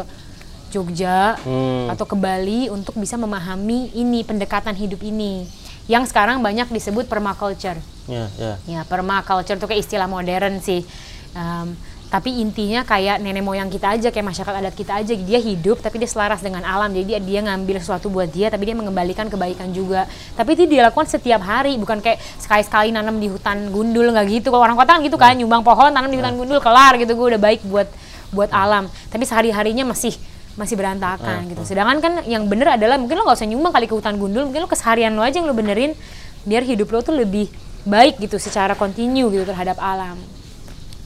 Jogja Hmm. atau ke Bali untuk bisa memahami ini pendekatan hidup ini yang sekarang banyak disebut permaculture Ya, ya. ya permaculture itu kayak istilah modern sih Em, tapi intinya kayak nenek moyang kita aja kayak masyarakat adat kita aja dia hidup tapi dia selaras dengan alam. Jadi dia, dia ngambil sesuatu buat dia tapi dia mengembalikan kebaikan juga. Tapi itu dilakukan setiap hari bukan kayak sekali-sekali nanam di hutan gundul nggak gitu. Kalau orang kota kan gitu kan nyumbang pohon tanam di hutan gundul kelar gitu. Gue udah baik buat buat alam. Tapi sehari harinya masih masih berantakan gitu. Sedangkan kan yang bener adalah mungkin lo nggak usah nyumbang kali ke hutan gundul mungkin lo keseharian lo aja yang lo benerin biar hidup lo tuh lebih baik gitu secara kontinu gitu terhadap alam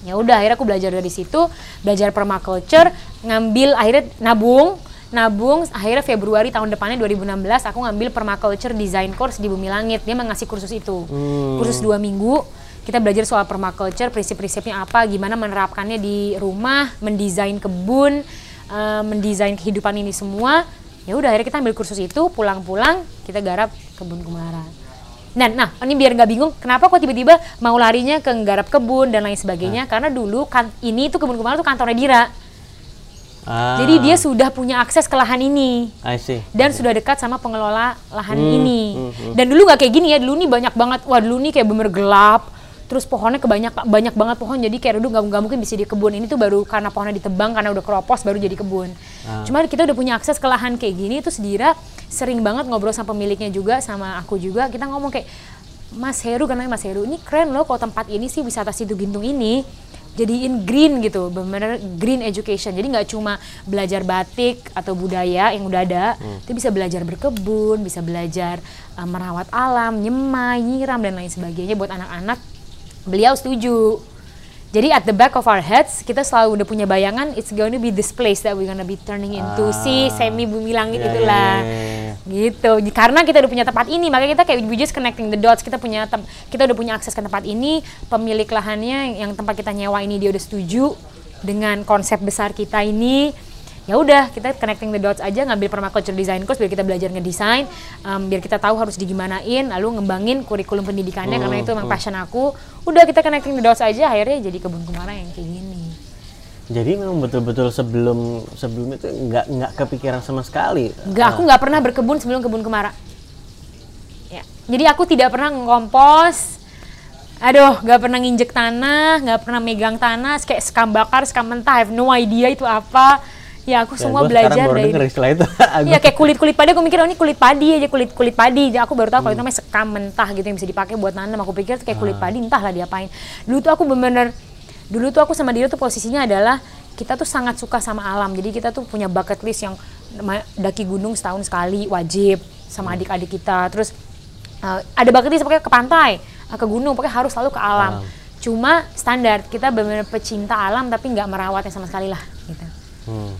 ya udah akhirnya aku belajar dari situ belajar permaculture ngambil akhirnya nabung nabung akhirnya Februari tahun depannya 2016 aku ngambil permaculture design course di Bumi Langit. Dia mengasih kursus itu. Kursus dua minggu kita belajar soal permaculture prinsip-prinsipnya apa gimana menerapkannya di rumah mendesain kebun eh, mendesain kehidupan ini semua. Ya udah akhirnya kita ambil kursus itu pulang-pulang kita garap kebun kumaran dan nah ini biar nggak bingung kenapa kok tiba-tiba mau larinya ke nggarap kebun dan lain sebagainya? Karena dulu kan ini tuh kebun kumaran tuh kantornya Dira. Ah, jadi dia sudah punya akses ke lahan ini. I see. dan sudah dekat sama pengelola lahan Hmm, ini. hmm, hmm. dan dulu nggak kayak gini ya dulu nih banyak banget. Wah dulu nih kayak bener gelap terus pohonnya kebanyak banyak banget pohon jadi kayak dulu nggak mungkin bisa di kebun ini tuh baru karena pohonnya ditebang karena udah keropos baru jadi kebun Ah. cuma kita udah punya akses ke lahan kayak gini terus Dira sering banget ngobrol sama pemiliknya juga sama aku juga kita ngomong kayak Mas Heru karena Mas Heru ini keren loh kalau tempat ini sih wisata situ gintung ini jadiin green gitu, benar green education. Jadi nggak cuma belajar batik atau budaya yang udah ada, Hmm. tapi bisa belajar berkebun, bisa belajar uh, merawat alam, nyemai, nyiram dan lain sebagainya buat anak-anak. Beliau setuju. Jadi at the back of our heads kita selalu udah punya bayangan it's going to be this place that we're gonna be turning into si Ah. semi bumi langit Ya, itulah ya, ya, ya. gitu karena kita udah punya tempat ini makanya kita kayak we just connecting the dots kita punya kita udah punya akses ke tempat ini pemilik lahannya yang tempat kita nyewa ini dia udah setuju dengan konsep besar kita ini ya udah kita connecting the dots aja ngambil permaculture design course biar kita belajar ngedesain um, biar kita tahu harus digimanain lalu ngembangin kurikulum pendidikannya karena itu emang passion aku udah kita connecting the dots aja akhirnya jadi kebun kumara yang kayak gini Jadi memang betul-betul sebelum sebelum itu nggak nggak kepikiran sama sekali. Enggak, aku nggak pernah berkebun sebelum kebun kumara. Ya. Jadi aku tidak pernah ngompos. Aduh, nggak pernah nginjek tanah, nggak pernah megang tanah, kayak sekam bakar, sekam mentah, I have no idea itu apa. Ya aku Ya, semua gua belajar baru dari denger istilah itu. <laughs> Iya kayak kulit kulit padi aku mikir oh ini kulit padi aja kulit kulit padi. Jadi aku baru tahu kalau itu namanya sekam mentah gitu yang bisa dipakai buat nanam. Aku pikir itu kayak kulit padi entahlah diapain. Dulu tuh aku bener-bener dulu tuh aku sama dia tuh posisinya adalah kita tuh sangat suka sama alam. Jadi kita tuh punya bucket list yang daki gunung setahun sekali wajib sama adik-adik kita. Terus uh, ada bucket list pokoknya ke pantai, uh, ke gunung, pokoknya harus selalu ke alam. Cuma standar kita benar-benar pecinta alam tapi nggak merawatnya sama sekali lah gitu Hmm.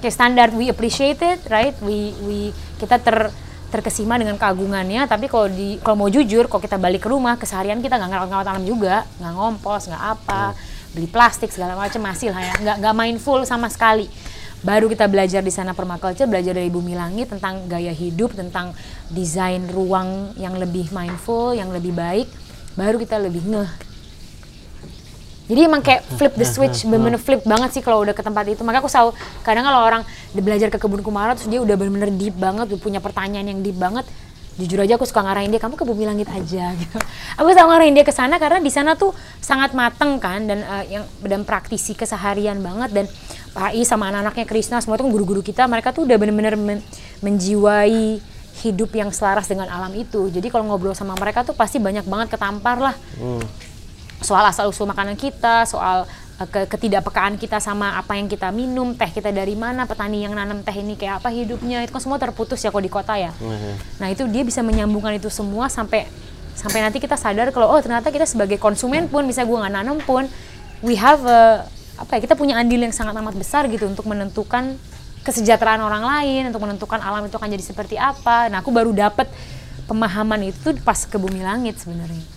Kayak standar we appreciate it right? We we kita ter terkesima dengan keagungannya tapi kalau di kalau mau jujur kalau kita balik ke rumah keseharian kita nggak ngerawat-ngerawat alam juga. Nggak ngompos nggak apa beli plastik segala macam masih lah ya. Nggak nggak mindful sama sekali. Baru kita belajar di sana permaculture belajar dari bumi langit tentang gaya hidup tentang desain ruang yang lebih mindful yang lebih baik. Baru kita lebih ngeh jadi emang kayak <laughs> flip the switch, bener-bener flip banget sih kalau udah ke tempat itu. Makanya aku selalu, kadang kalau orang belajar ke kebun kumara terus dia udah bener-bener deep banget, udah punya pertanyaan yang deep banget. Jujur aja aku suka ngarahin dia, kamu ke bumi langit aja <laughs> gitu. Aku selalu ngarahin dia ke sana karena di sana tuh sangat mateng kan dan eh, yang dan praktisi keseharian banget dan Pak I sama anak-anaknya Krishna semua tuh guru-guru kita, mereka tuh udah bener-bener men- menjiwai hidup yang selaras dengan alam itu. Jadi kalau ngobrol sama mereka tuh pasti banyak banget ketampar lah soal asal usul makanan kita, soal ke- ketidakpekaan kita sama apa yang kita minum, teh kita dari mana, petani yang nanam teh ini kayak apa hidupnya, itu kan semua terputus ya kalau di kota ya. Mhm. Nah itu dia bisa menyambungkan itu semua sampai sampai nanti kita sadar kalau oh ternyata kita sebagai konsumen pun bisa gua nggak nanam pun we have a, apa ya kita punya andil yang sangat amat besar gitu untuk menentukan kesejahteraan orang lain, untuk menentukan alam itu akan jadi seperti apa. Nah aku baru dapat pemahaman itu pas ke bumi langit sebenarnya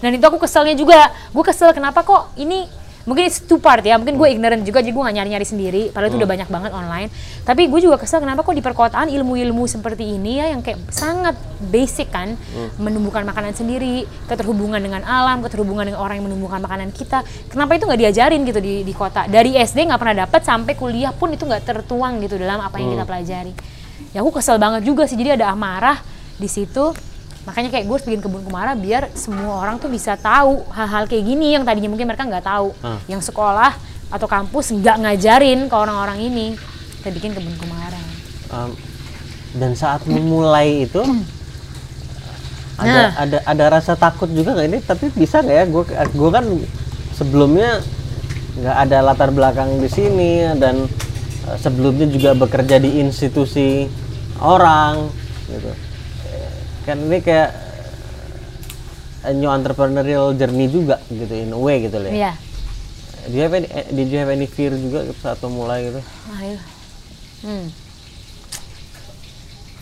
dan itu aku keselnya juga. Gue kesel kenapa kok ini mungkin it's two part ya. Mungkin gue ignorant juga jadi gue gak nyari-nyari sendiri. Padahal itu udah banyak banget online. Tapi gue juga kesel kenapa kok di perkotaan ilmu-ilmu seperti ini ya yang kayak sangat basic kan menumbuhkan makanan sendiri keterhubungan dengan alam keterhubungan dengan orang yang menumbuhkan makanan kita. Kenapa itu nggak diajarin gitu di, di kota? Dari SD nggak pernah dapat sampai kuliah pun itu nggak tertuang gitu dalam apa yang kita pelajari. Ya aku kesel banget juga sih. Jadi ada amarah di situ makanya kayak gue harus bikin kebun kumara biar semua orang tuh bisa tahu hal-hal kayak gini yang tadinya mungkin mereka nggak tahu. Ah. yang sekolah atau kampus nggak ngajarin ke orang-orang ini. Kita bikin kebun kumara. Um, dan saat memulai itu ada Nah. ada ada rasa takut juga nggak ini? Tapi bisa nggak ya? Gue gue kan sebelumnya nggak ada latar belakang di sini dan eh, sebelumnya juga bekerja di institusi orang gitu kan ini kayak eh, new entrepreneurial journey juga gitu in a way gitu loh ya. Iya. Do you have any, eh, did you have any fear juga saat memulai gitu? Ayo. Hmm.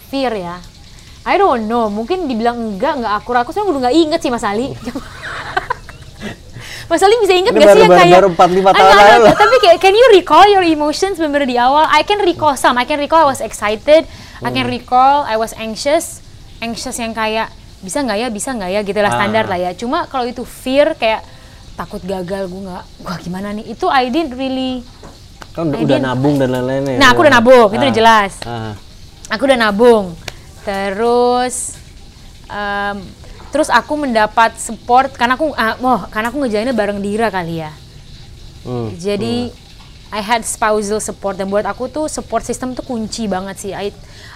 Fear ya. I don't know, mungkin dibilang enggak, enggak akur. Aku sebenarnya udah nggak inget sih Mas Ali. <laughs> Mas Ali bisa inget Ini gak sih yang baru- kayak... baru 4-5 I tahun lalu. Tapi kayak, can you recall your emotions bener di awal? I can recall some. I can recall I was excited. I can Hmm. recall I was anxious. Anxious yang kayak, bisa nggak ya, bisa nggak ya, gitu lah Ah. standar lah ya. Cuma kalau itu fear kayak takut gagal, gue nggak, gue gimana nih? Itu I didn't really Kan udah, didn't- nabung dan lain-lain ya. Nah, aku udah nabung, itu udah jelas. Ah. aku udah nabung terus em, terus aku mendapat support karena aku ah, oh karena aku ngejalannya bareng Dira kali ya Hmm. jadi I had spousal support. Dan buat aku tuh support system tuh kunci banget sih. I,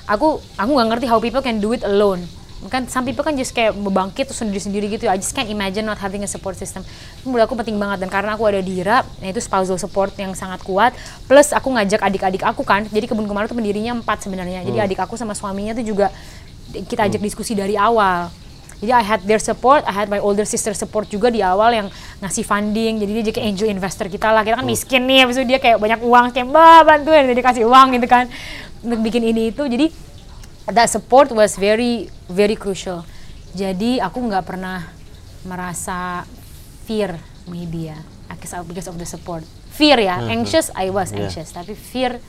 aku aku nggak ngerti how people can do it alone. Kan some people kan just kayak membangkit terus sendiri-sendiri gitu. I just can't imagine not having a support system. Itu menurut aku penting banget. Dan karena aku ada di IRA nah itu spousal support yang sangat kuat. Plus aku ngajak adik-adik aku kan. Jadi kebun kemarin tuh pendirinya empat sebenarnya. Jadi adik aku sama suaminya tuh juga kita ajak diskusi dari awal jadi I had their support, I had my older sister support juga di awal yang ngasih funding. Jadi dia jadi kayak angel investor kita lah. Kita kan miskin nih, habis itu dia kayak banyak uang, kayak mbak bantuin, jadi kasih uang gitu kan untuk bikin ini itu. Jadi that support was very very crucial. Jadi aku nggak pernah merasa fear maybe ya, because of, because of the support. Fear ya, anxious I was Yeah. anxious, tapi fear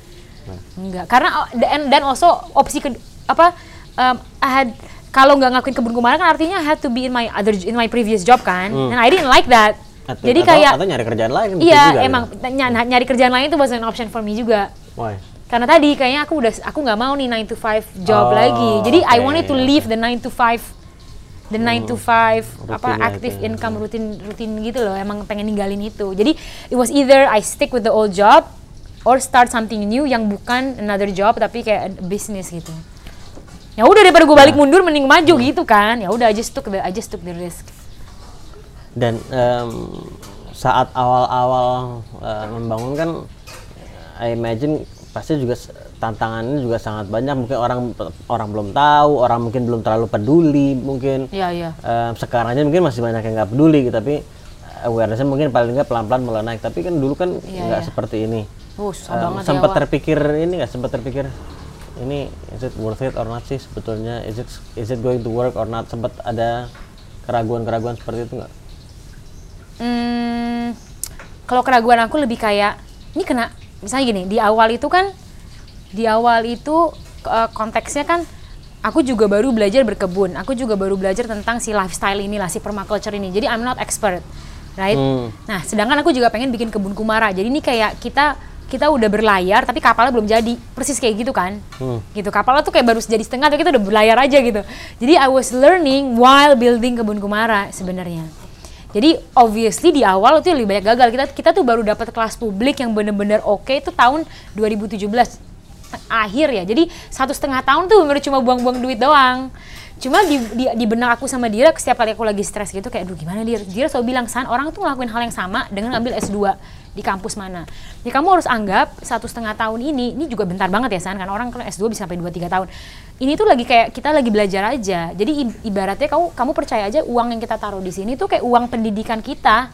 enggak. Karena uh, dan dan also opsi ke, apa um, I had kalau nggak ngakuin kebun kumara kan artinya I had to be in my other in my previous job kan, and I didn't like that. Atau- Jadi atau- kayak atau nyari kerjaan lain gitu iya juga, emang ny- nyari kerjaan lain itu was an option for me juga. Why? karena tadi kayaknya aku udah aku nggak mau nih 9 to 5 job Oh, lagi. Jadi I oke, wanted to leave the 9 to 5 the 9 to 5 apa active itu ya. income rutin rutin gitu loh. Emang pengen ninggalin itu. Jadi it was either I stick with the old job or start something new yang bukan another job tapi kayak business gitu ya udah daripada gue balik Nah. mundur mending maju gitu kan ya udah the I just took the risk Dan em, saat awal-awal eh, membangun kan, I imagine pasti juga tantangannya juga sangat banyak. Mungkin orang orang belum tahu, orang mungkin belum terlalu peduli, mungkin Iya, iya. Em, sekarang aja mungkin masih banyak yang nggak peduli, gitu, tapi awarenessnya mungkin paling nggak pelan-pelan mulai naik. Tapi kan dulu kan Iya, nggak iya. seperti ini. banget sempat ya terpikir ini nggak sempat terpikir ini is it worth it or not sih sebetulnya is it is it going to work or not sempat ada keraguan-keraguan seperti itu nggak? Hmm, kalau keraguan aku lebih kayak ini kena misalnya gini di awal itu kan di awal itu eh, konteksnya kan aku juga baru belajar berkebun aku juga baru belajar tentang si lifestyle inilah si permaculture ini jadi I'm not expert right Hmm. nah sedangkan aku juga pengen bikin kebun kumara jadi ini kayak kita kita udah berlayar tapi kapalnya belum jadi. Persis kayak gitu kan. Hmm. gitu kapalnya tuh kayak baru jadi setengah tapi kita udah berlayar aja gitu. Jadi I was learning while building kebun kumara sebenarnya. Jadi obviously di awal itu lebih banyak gagal. Kita kita tuh baru dapat kelas publik yang bener-bener oke itu tahun 2017 akhir ya. Jadi satu setengah tahun tuh bener cuma buang-buang duit doang. Cuma di, di, di benak aku sama Dira setiap kali aku lagi stres gitu kayak aduh gimana Dira Dira selalu bilang san orang tuh ngelakuin hal yang sama dengan ngambil S2 di kampus mana. Ya kamu harus anggap satu setengah tahun ini ini juga bentar banget ya san kan orang kan S2 bisa sampai 2-3 tahun. Ini tuh lagi kayak kita lagi belajar aja. Jadi ibaratnya kamu kamu percaya aja uang yang kita taruh di sini tuh kayak uang pendidikan kita.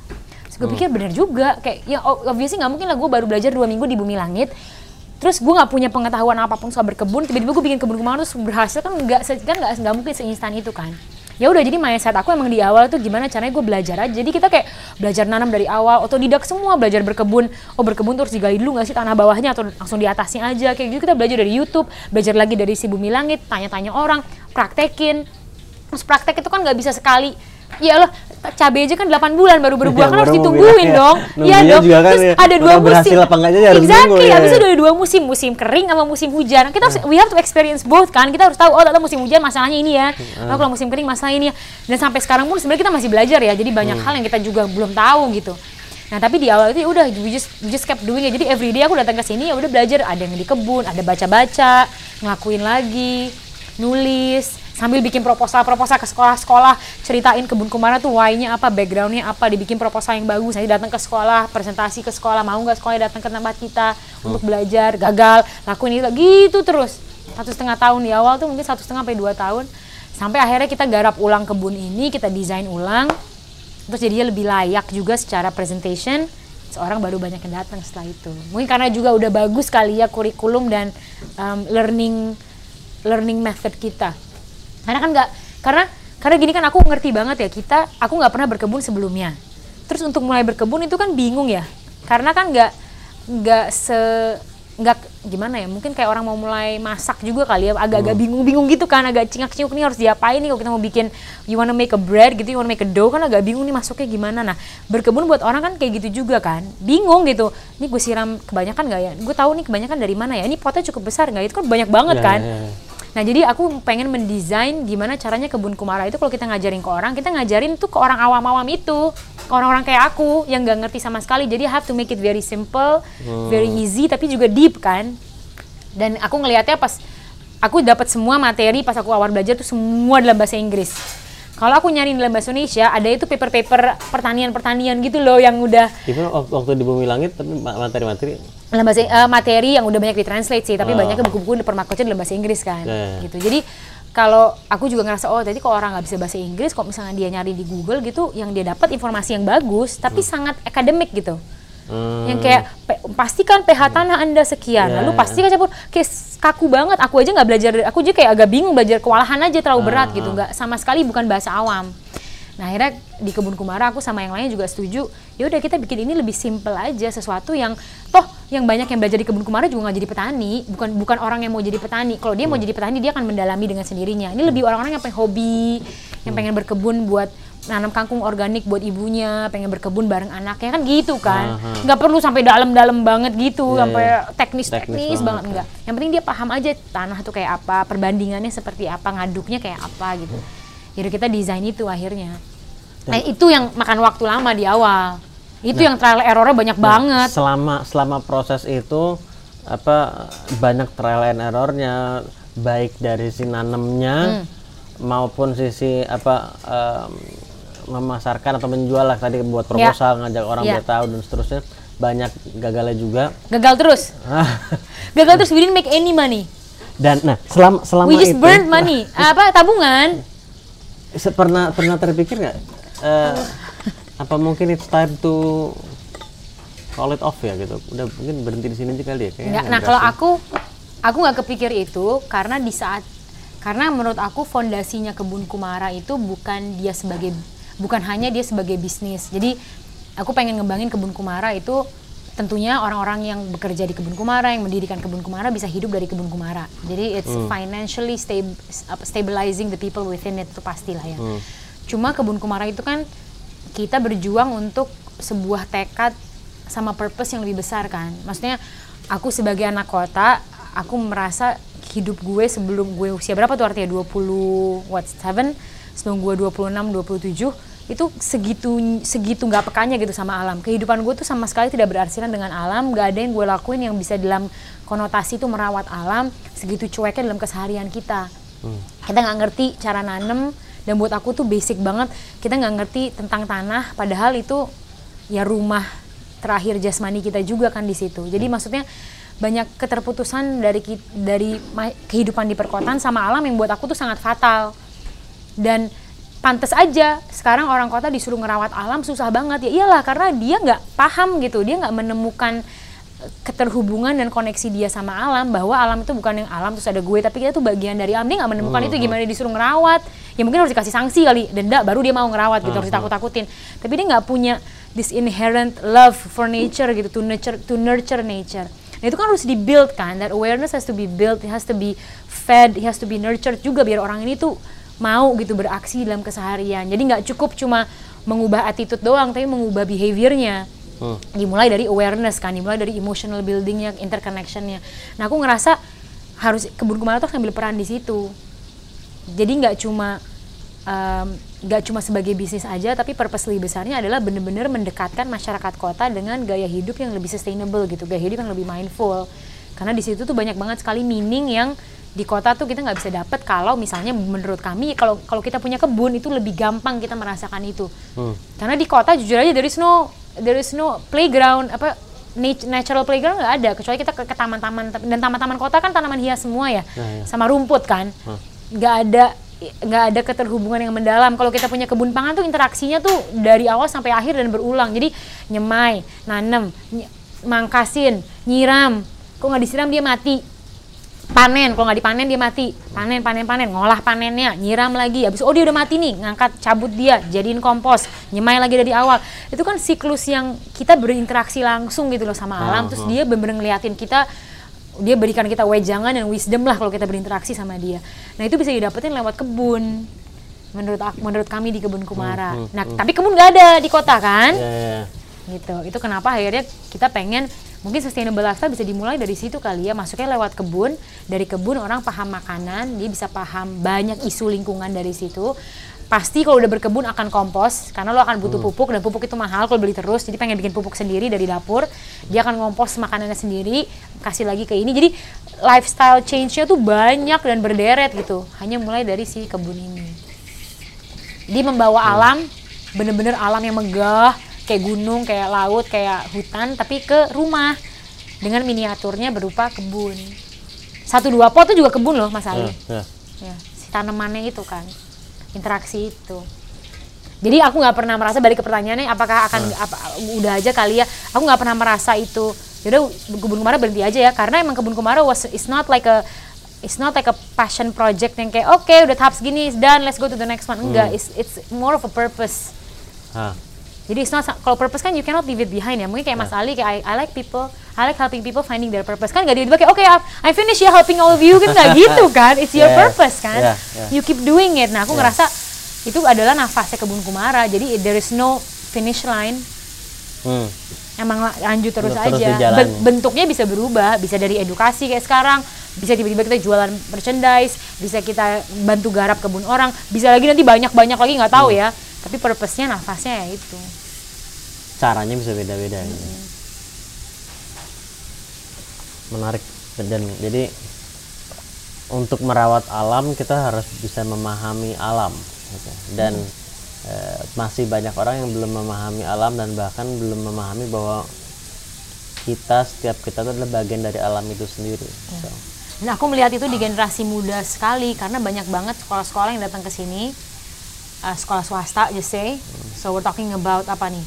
Terus gue pikir bener juga. Kayak ya obviously nggak mungkin lah gue baru belajar dua minggu di bumi langit. Terus gue nggak punya pengetahuan apa pun soal berkebun tiba-tiba gue bikin kebun kemarin terus berhasil kan nggak kan nggak nggak mungkin seinstan itu kan ya udah jadi mindset aku emang di awal tuh gimana caranya gue belajar aja. Jadi kita kayak belajar nanam dari awal otodidak semua belajar berkebun. Oh berkebun tuh harus digali dulu nggak sih? Tanah bawahnya atau langsung di atasnya aja. Kayak gitu kita belajar dari YouTube belajar lagi dari si bumi langit tanya-tanya orang praktekin. Terus praktek itu kan nggak bisa sekali ya Allah cabai aja kan 8 bulan baru berbuah Ya, kan harus baru ditungguin ya. dong. iya dong. juga kan terus ya. ada dua musim apa enggaknya ya harus exactly ya. habis itu ada dua musim musim kering sama musim hujan. Kita harus we have to experience both kan kita harus tahu oh ternyata musim hujan masalahnya ini ya. Oh kalau musim kering masalah ini ya. Dan sampai sekarang pun sebenarnya kita masih belajar ya jadi banyak hal yang kita juga belum tahu gitu. Nah tapi di awal itu ya udah we just we just kept doing it jadi every day aku datang ke sini ya udah belajar ada yang di kebun ada baca-baca ngelakuin lagi nulis sambil bikin proposal-proposal ke sekolah-sekolah ceritain kebun kumara tuh why-nya apa background-nya apa dibikin proposal yang bagus. Nanti datang ke sekolah presentasi ke sekolah mau nggak sekolah datang ke tempat kita untuk belajar gagal lakuin itu gitu terus. Satu setengah tahun di awal tuh mungkin satu setengah sampai dua tahun. Sampai akhirnya kita garap ulang kebun ini kita desain ulang terus jadinya lebih layak juga secara presentation. Seorang baru banyak yang datang setelah itu. Mungkin karena juga udah bagus kali ya kurikulum dan um, learning learning method kita karena kan nggak karena karena gini kan aku ngerti banget ya kita aku nggak pernah berkebun sebelumnya. Terus untuk mulai berkebun itu kan bingung ya. Karena kan nggak nggak se nggak gimana ya mungkin kayak orang mau mulai masak juga kali ya agak-agak bingung-bingung gitu kan agak cingak-cinguk nih harus diapain nih kalau kita mau bikin you wanna make a bread gitu you wanna make a dough kan agak bingung nih masuknya gimana. Nah berkebun buat orang kan kayak gitu juga kan bingung gitu. Ini gue siram kebanyakan nggak ya? Gue tahu nih kebanyakan dari mana ya? Ini potnya cukup besar nggak itu kan banyak banget Ya, kan. ya, ya. Nah jadi aku pengen mendesain gimana caranya kebun kumara itu kalau kita ngajarin ke orang, kita ngajarin tuh ke orang awam-awam itu, ke orang-orang kayak aku yang nggak ngerti sama sekali. Jadi have to make it very simple, very easy, tapi juga deep kan. Dan aku ngelihatnya pas aku dapat semua materi pas aku awal belajar tuh semua dalam bahasa Inggris. Kalau aku nyari dalam bahasa Indonesia, ada itu paper-paper pertanian-pertanian gitu loh yang udah Even wak- waktu di Bumi Langit tapi ma- materi-materi dalam bahasa eh, materi yang udah banyak ditranslate sih, tapi Ah. banyaknya buku-buku di permakotnya dalam bahasa Inggris kan, ya. gitu. Jadi kalau aku juga ngerasa oh tadi kalau orang nggak bisa bahasa Inggris, kok misalnya dia nyari di Google gitu, yang dia dapat informasi yang bagus, tapi sangat akademik gitu. hmm, Yang kayak pastikan pH tanah anda sekian, Ya, lalu ya. pastikan campur kayak kaku banget. Aku aja nggak belajar, aku aja kayak agak bingung belajar kewalahan aja terlalu berat Ah, gitu, ah. nggak sama sekali bukan bahasa awam. Nah akhirnya di kebun kumara aku sama yang lainnya juga setuju. Ya udah kita bikin ini lebih simple aja sesuatu yang toh yang banyak yang belajar di kebun kumara juga nggak jadi petani, bukan bukan orang yang mau jadi petani. Kalau dia mau Hmm. jadi petani dia akan mendalami dengan sendirinya. Ini lebih orang-orang yang pengen hobi, yang pengen berkebun buat nanam kangkung organik buat ibunya, pengen berkebun bareng anaknya kan gitu kan. Aha. Nggak perlu sampai dalam-dalam banget gitu, Iya, sampai iya. teknis-teknis Teknis banget banget, enggak. Yang penting dia paham aja tanah tuh kayak apa, perbandingannya seperti apa, ngaduknya kayak apa gitu. Jadi kita desain itu akhirnya. Nah, itu yang makan waktu lama di awal. Itu Nah. yang trial errornya banyak banget. selama selama proses itu apa banyak trial and errornya baik dari si Hmm. nanemnya maupun sisi apa em, memasarkan atau menjual lah tadi buat proposal ngajak orang Ya. biar tahu dan seterusnya banyak gagalnya juga Gagal terus. <laughs> Gagal terus we didn't make any money. dan nah selama selama We just itu burned money. <laughs> Apa tabungan? Se- pernah pernah terpikir nggak eh, apa mungkin it's time to call it off ya gitu udah mungkin berhenti di sini aja kali ya kayaknya. Nah, kalau aku aku nggak kepikir itu karena di saat karena menurut aku fondasinya kebun kumara itu bukan dia sebagai bukan hanya dia sebagai bisnis. Jadi aku pengen ngembangin kebun kumara itu tentunya orang-orang yang bekerja di kebun kumara yang mendirikan kebun kumara bisa hidup dari kebun kumara. Jadi it's financially stab- stabilizing the people within it itu pastilah ya. Cuma kebun kumara itu kan kita berjuang untuk sebuah tekad sama purpose yang lebih besar kan. Maksudnya aku sebagai anak kota, aku merasa hidup gue sebelum gue usia berapa tuh artinya 20 what 7 sebelum gue 26 27 itu segitu segitu nggak pekanya gitu sama alam. Kehidupan gue tuh sama sekali tidak berarsiran dengan alam, nggak ada yang gue lakuin yang bisa dalam konotasi itu merawat alam, segitu cueknya dalam keseharian kita. Kita nggak ngerti cara nanem dan buat aku tuh basic banget. Kita nggak ngerti tentang tanah, padahal itu ya rumah terakhir jasmani kita juga kan di situ. Jadi maksudnya banyak keterputusan dari dari kehidupan di perkotaan sama alam yang buat aku tuh sangat fatal. Dan pantas aja sekarang orang kota disuruh ngerawat alam susah banget. Ya iyalah karena dia nggak paham gitu. Dia nggak menemukan eh, keterhubungan dan koneksi dia sama alam bahwa alam itu bukan yang alam terus ada gue. Tapi kita tuh bagian dari alam. Dia nggak menemukan itu. gimana dia disuruh ngerawat? Ya mungkin harus dikasih sanksi kali. Denda baru dia mau ngerawat gitu. Harus ditakut-takutin. Tapi dia nggak punya this inherent love for nature gitu to nurture to nurture nature. Nah itu kan harus di build kan. That awareness has to be built. It has to be fed. It has to be nurtured juga biar orang ini tuh mau gitu beraksi dalam keseharian. Jadi nggak cukup cuma mengubah attitude doang tapi mengubah behaviornya. Hmm. dimulai dari awareness kan dimulai dari emotional buildingnya interconnectionnya. Nah aku ngerasa harus kebun kumara tuh ngambil peran di situ. Jadi nggak cuma nggak cuma sebagai bisnis aja tapi purpose lebih besarnya adalah bener-bener mendekatkan masyarakat kota dengan gaya hidup yang lebih sustainable gitu gaya hidup yang lebih mindful. Karena di situ tuh banyak banget sekali meaning yang di kota tuh kita nggak bisa dapet kalau misalnya menurut kami kalau kalau kita punya kebun itu lebih gampang kita merasakan itu. Hmm. karena di kota jujur aja there is no there is no playground apa nat- natural playground nggak ada. Kecuali kita ke, ke taman-taman dan taman-taman kota kan tanaman hias semua ya Ya, ya. sama rumput kan. Nggak ada nggak ada keterhubungan yang mendalam. Kalau kita punya kebun pangan tuh interaksinya tuh dari awal sampai akhir dan berulang. Jadi nyemai nanem ny- mangkasin nyiram. Kok nggak disiram dia mati panen kalau nggak dipanen dia mati. Panen panen panen. Ngolah panennya nyiram lagi. Habis oh dia udah mati nih. Ngangkat cabut dia jadiin kompos. Nyemai lagi dari awal. Itu kan siklus yang kita berinteraksi langsung gitu loh sama alam. Terus dia bener-bener ngeliatin kita dia berikan kita wejangan dan wisdom lah kalau kita berinteraksi sama dia. Nah itu bisa didapetin lewat kebun. Menurut aku menurut kami di kebun kumara. Nah tapi kebun nggak ada di kota kan? Ya, ya, ya. gitu. Itu kenapa akhirnya kita pengen mungkin sustainable lifestyle bisa dimulai dari situ kali ya. Masuknya lewat kebun. Dari kebun orang paham makanan dia bisa paham banyak isu lingkungan dari situ. Pasti kalau udah berkebun akan kompos karena lo akan butuh pupuk dan pupuk itu mahal kalau beli terus. Jadi pengen bikin pupuk sendiri dari dapur dia akan ngompos makanannya sendiri kasih lagi ke ini. Jadi lifestyle change-nya tuh banyak dan berderet gitu. Hanya mulai dari si kebun ini. Dia membawa alam bener-bener alam yang megah kayak gunung kayak laut kayak hutan tapi ke rumah. Dengan miniaturnya berupa kebun. Satu dua pot tuh juga kebun loh mas Ali. Ya, ya. ya si tanamannya itu kan. Interaksi itu. Jadi aku nggak pernah merasa balik ke pertanyaannya apakah akan apa, udah aja kali ya. Aku nggak pernah merasa itu. Yaudah kebun kumara berhenti aja ya. Karena emang kebun kumara was it's not like a it's not like a passion project yang kayak oke udah tahap segini done let's go to the next one. Enggak it's it's more of a purpose. Ah, jadi it's not kalau purpose kan you cannot leave it behind ya. Mungkin kayak Mas Ali kayak I, I like people, I like helping people finding their purpose. Kan gak tiba-tiba kayak oke I, I finish ya helping all of you kan nggak <laughs> gitu kan. It's your Yes. purpose kan. Yeah, yeah. You keep doing it. Nah, aku Yeah. ngerasa itu adalah nafasnya kebun kumara. Jadi there is no finish line. hmm. Emang la- lanjut terus Terus aja. Ben- bentuknya bisa berubah, bisa dari edukasi kayak sekarang, bisa tiba-tiba kita jualan merchandise, bisa kita bantu garap kebun orang, bisa lagi nanti banyak-banyak lagi nggak tahu Hmm. ya. Tapi purpose-nya nafasnya ya itu. caranya bisa beda-beda gitu. menarik dan jadi untuk merawat alam kita harus bisa memahami alam gitu. dan eh, masih banyak orang yang belum memahami alam dan bahkan belum memahami bahwa kita setiap kita itu adalah bagian dari alam itu sendiri So, Nah, aku melihat itu di generasi muda sekali karena banyak banget sekolah-sekolah yang datang ke sini, uh, sekolah swasta, just say. So we're talking about apa nih,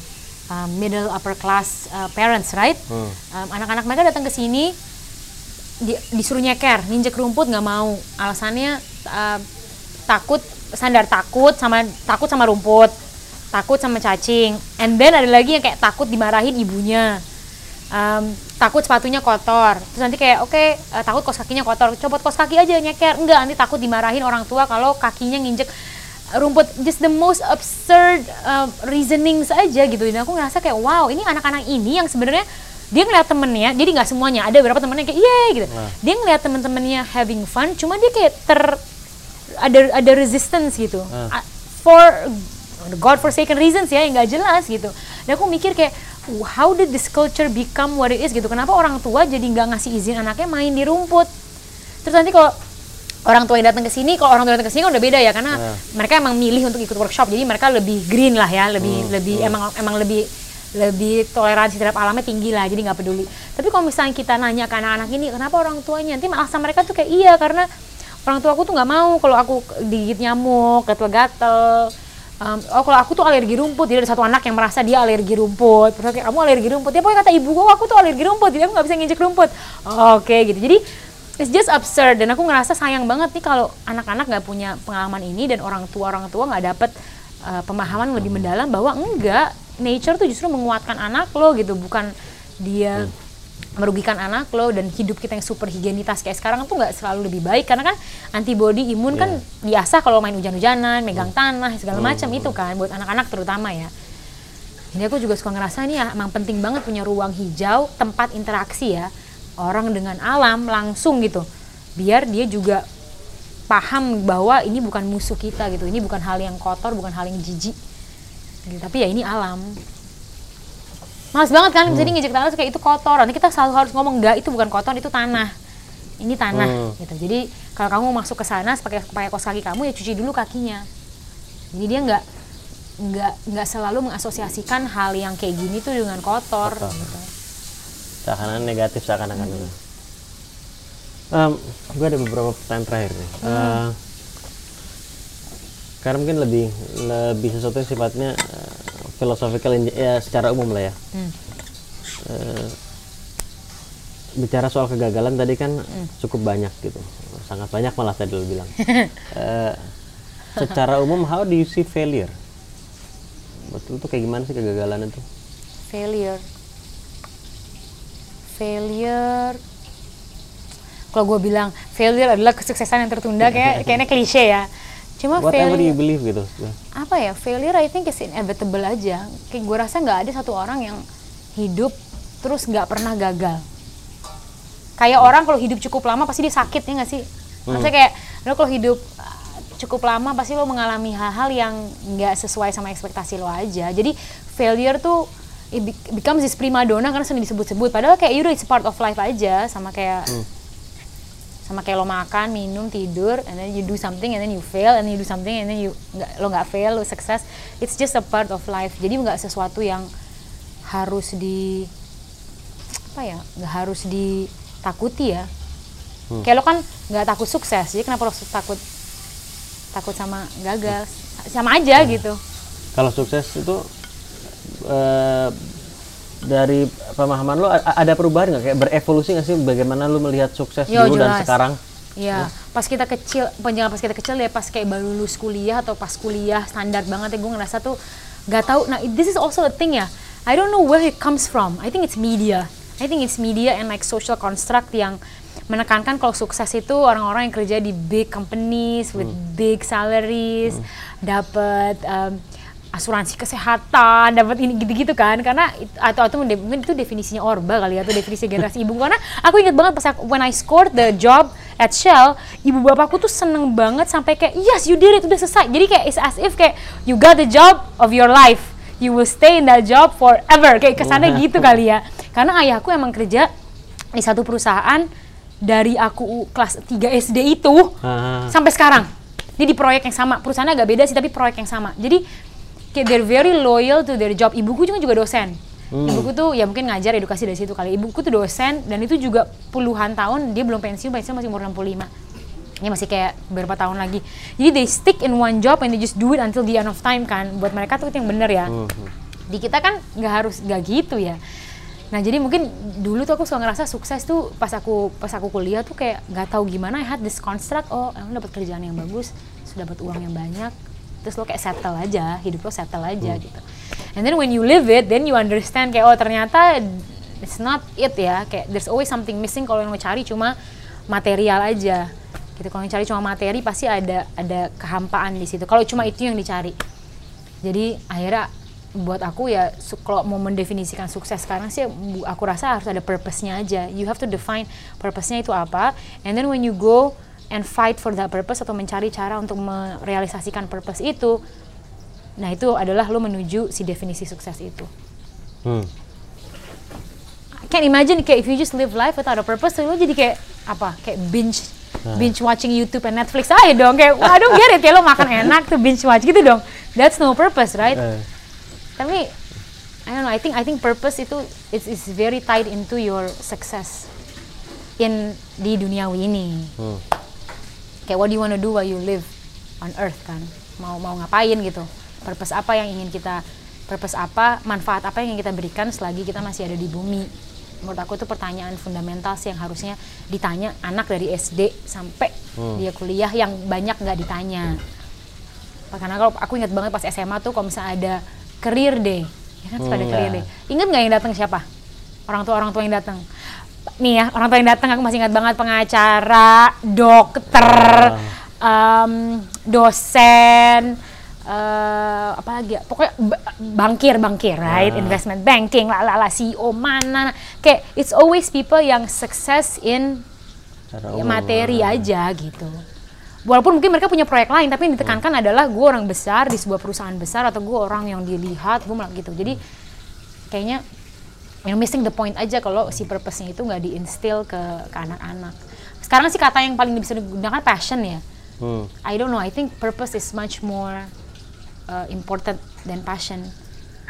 uh, middle upper class uh, parents, right? Hmm. Um, anak-anak mereka datang ke sini di- disuruh nyeker, nginjek rumput nggak mau. Alasannya uh, takut, standar takut sama takut sama rumput, takut sama cacing. And then ada lagi yang kayak takut dimarahin ibunya. Um, takut sepatunya kotor. Terus nanti kayak oke eh, takut kos kakinya kotor, copot kos kaki aja nyeker. Enggak, nanti takut dimarahin orang tua kalau kakinya nginjek rumput just the most absurd uh, reasonings aja gitu. Dan aku ngerasa kayak wow ini anak-anak ini yang sebenarnya dia ngeliat temennya jadi nggak semuanya ada beberapa temennya kayak iya gitu. Nah. dia ngeliat temen-temennya having fun cuma dia kayak ter ada ada resistance gitu. Ah. A- for God forsaken reasons ya yang nggak jelas gitu. Dan aku mikir kayak how did this culture become what it is? gitu. Kenapa orang tua jadi nggak ngasih izin anaknya main di rumput? Terus nanti kalau orang tua yang datang ke sini kalau orang tua datang ke sini kan udah beda ya karena Nah. mereka emang milih untuk ikut workshop. Jadi mereka lebih green lah ya lebih lebih emang emang lebih lebih toleransi terhadap alamnya tinggi lah jadi nggak peduli. Tapi kalau misalnya kita nanya ke anak-anak ini kenapa orang tuanya? Nanti alasan mereka tuh kayak iya karena orang tua aku tuh nggak mau kalau aku digigit nyamuk gatel-gatel Um, oh kalau aku tuh alergi rumput jadi ada satu anak yang merasa dia alergi rumput. Terus kayak kamu alergi rumput? Ya pokoknya kata ibu gua aku tuh alergi rumput jadi aku nggak bisa nginjek rumput. Oke gitu. Jadi it's just absurd. Dan aku ngerasa sayang banget nih kalau anak-anak nggak punya pengalaman ini dan orang tua orang tua nggak dapet uh, pemahaman lebih mendalam bahwa enggak nature tuh justru menguatkan anak lo gitu. Bukan dia merugikan anak lo dan hidup kita yang super higienitas kayak sekarang tuh nggak selalu lebih baik. Karena kan antibody imun kan diasah kalau main hujan-hujanan megang tanah segala macam itu kan buat anak-anak terutama ya. Jadi aku juga suka ngerasa ini ya emang penting banget punya ruang hijau tempat interaksi ya orang dengan alam langsung gitu biar dia juga paham bahwa ini bukan musuh kita gitu ini bukan hal yang kotor bukan hal yang jijik gitu. tapi ya ini alam Males banget kan, jadi ngejek tanah kayak itu kotor. Nanti kita selalu harus ngomong enggak, itu bukan kotor, itu tanah. Ini tanah Hmm. gitu. Jadi kalau kamu masuk ke sana pakai pakai kos kaki kamu ya cuci dulu kakinya. Jadi dia nggak nggak nggak selalu mengasosiasikan hal yang kayak gini tuh dengan kotor. Kotor. Gitu. Seakan-akan negatif seakan-akan. Em, gue ada beberapa pertanyaan terakhir nih. Eh, karena mungkin lebih lebih sesuatu yang sifatnya eh, philosophical ya secara umum lah ya. Hmm. Eh, bicara soal kegagalan tadi kan cukup banyak gitu. Sangat banyak malah tadi lo bilang. <laughs> Eh, secara umum how do you see failure? Betul tuh kayak gimana sih kegagalan itu? Failure. Failure. Kalau gue bilang failure adalah kesuksesan yang tertunda kayak kayaknya klise ya. Cuma whatever failure you believe gitu apa ya failure I think is inevitable aja kayak gue rasa nggak ada satu orang yang hidup terus nggak pernah gagal. Kayak orang kalau hidup cukup lama pasti dia sakit ya nggak sih? Maksudnya kayak lo kalau hidup uh, cukup lama pasti lo mengalami hal-hal yang nggak sesuai sama ekspektasi lo aja. Jadi failure tuh it be- becomes this prima donna karena sering disebut-sebut. Padahal kayak udah it's part of life aja sama kayak sama kayak lo makan, minum, tidur, and then you do something, and then you fail, and then you do something, and then you nggak lo nggak fail, lo sukses. It's just a part of life. Jadi nggak sesuatu yang harus di apa ya, nggak harus ditakuti ya. Kayak lo kan nggak takut sukses, jadi kenapa lo takut takut sama gagal? Sama aja gitu. Kalau sukses itu eh, dari pemahaman lo ada perubahan nggak kayak berevolusi nggak sih bagaimana lo melihat sukses Yo, dulu dan jelas. sekarang? Iya, pas kita kecil, panjangan pas kita kecil ya pas kayak baru lulus kuliah atau pas kuliah standar banget ya gue ngerasa tuh gak tahu. Nah, this is also a thing ya. I don't know where it comes from. I think it's media. I think it's media and like social construct yang menekankan kalau sukses itu orang-orang yang kerja di big companies with big salaries, dapat um, asuransi kesehatan, dapat ini gitu-gitu kan. Karena it- atau atau mungkin itu definisinya Orba kali ya, atau definisi generasi ibu karena aku ingat banget pas aku, when I scored the job at Shell, ibu bapakku tuh seneng banget sampai kayak yes you did it udah selesai. Jadi kayak it's as if kayak you got the job of your life. You will stay in that job forever. Kayak kesannya gitu kali ya. Karena ayahku emang kerja di satu perusahaan dari aku kelas 3 SD itu Ah. sampai sekarang. Dia di proyek yang sama. Perusahaannya agak beda sih tapi proyek yang sama. Jadi kayak they're very loyal to their job. Ibuku juga juga dosen. Ibuku tuh ya mungkin ngajar edukasi dari situ kali. Ibuku tuh dosen dan itu juga puluhan tahun dia belum pensiun, pensiun masih umur 65. Ini masih kayak beberapa tahun lagi. Jadi they stick in one job and they just do it until the end of time kan. Buat mereka tuh itu yang bener ya. Di kita kan nggak harus nggak gitu ya. Nah jadi mungkin dulu tuh aku suka ngerasa sukses tuh pas aku pas aku kuliah tuh kayak nggak tahu gimana I had this construct oh emang dapat kerjaan yang bagus, sudah dapat uang yang banyak, terus lo kayak settle aja, hidup lo settle aja gitu. And then when you live it, then you understand kayak oh ternyata it's not it ya, kayak there's always something missing kalau yang lo cari cuma material aja. Gitu kalau yang cari cuma materi pasti ada ada kehampaan di situ. Kalau cuma itu yang dicari. Jadi akhirnya buat aku ya su- kalau mau mendefinisikan sukses sekarang sih aku rasa harus ada purpose-nya aja. You have to define purpose-nya itu apa. And then when you go and fight for that purpose atau mencari cara untuk merealisasikan purpose itu, nah itu adalah lo menuju si definisi sukses itu. Hmm. I can't imagine kayak if you just live life without a purpose, lo jadi kayak apa? Kayak binge binge watching YouTube and Netflix aja dong. Kayak I don't get it. Kayak lo makan enak tuh binge watch gitu dong. That's no purpose, right? Eh, Tapi I don't know. I think I think purpose itu it's, it's very tied into your success in di duniawi ini. hmm. Kayak what do you wanna do while you live on earth kan? Mau mau ngapain gitu? Purpose apa yang ingin kita purpose apa, manfaat apa yang ingin kita berikan selagi kita masih ada di bumi? Menurut aku itu pertanyaan fundamental sih yang harusnya ditanya anak dari SD sampai dia kuliah yang banyak nggak ditanya. Karena kalau aku ingat banget pas SMA tuh kalau misalnya ada career day, ya kan suka ada Hmm, career ya. day. Ingat nggak yang datang siapa? Orang tua orang tua yang datang. Nih ya, orang tua yang datang aku masih ingat banget pengacara, dokter, em, dosen, eh apa lagi ya? Pokoknya ba- bangkir bangkir, right? Ah. Investment banking, lah lah CEO mana? Kayak it's always people yang sukses in ya, materi ah. aja gitu. Walaupun mungkin mereka punya proyek lain, tapi yang ditekankan adalah gue orang besar di sebuah perusahaan besar atau gue orang yang dilihat, gue malah gitu. Jadi kayaknya yang missing the point aja kalau si purpose-nya itu nggak diinstil ke ke anak-anak. Sekarang sih kata yang paling bisa digunakan passion ya. Hmm. I don't know. I think purpose is much more uh, important than passion.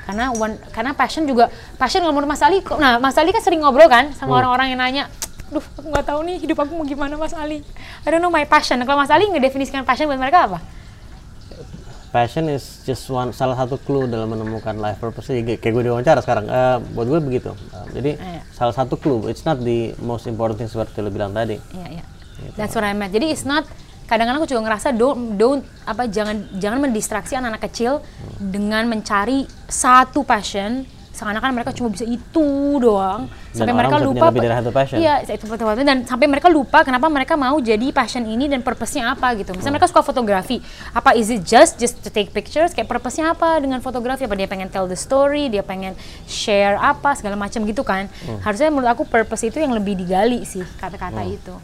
Karena one, karena passion juga passion menurut Mas Ali, nah Mas Ali kan sering ngobrol kan sama orang-orang yang nanya, duh aku nggak tahu nih hidup aku mau gimana Mas Ali. I don't know my passion. Kalau Mas Ali ngedefinisikan passion buat mereka apa? Passion is just one salah satu clue dalam menemukan life purpose. Jadi kayak gue diwawancara sekarang. Eh, buat gue begitu. Eh, jadi Iya. salah satu clue. It's not the most important thing seperti lo bilang tadi. Iya, iya. That's what I meant. Jadi it's not kadang-kadang aku juga ngerasa don't don't apa jangan jangan mendistraksi anak-anak kecil dengan mencari satu passion, seakan-akan mereka cuma bisa itu doang. Sampai mereka lupa lebih dari satu passion. iya itu betul dan sampai mereka lupa kenapa mereka mau jadi passion ini dan purpose-nya apa gitu. Misalnya mereka suka fotografi. Apa is it just just to take pictures? Kayak purpose-nya apa dengan fotografi? Apa dia pengen tell the story? Dia pengen share apa segala macam gitu kan. Harusnya menurut aku purpose itu yang lebih digali sih kata-kata itu.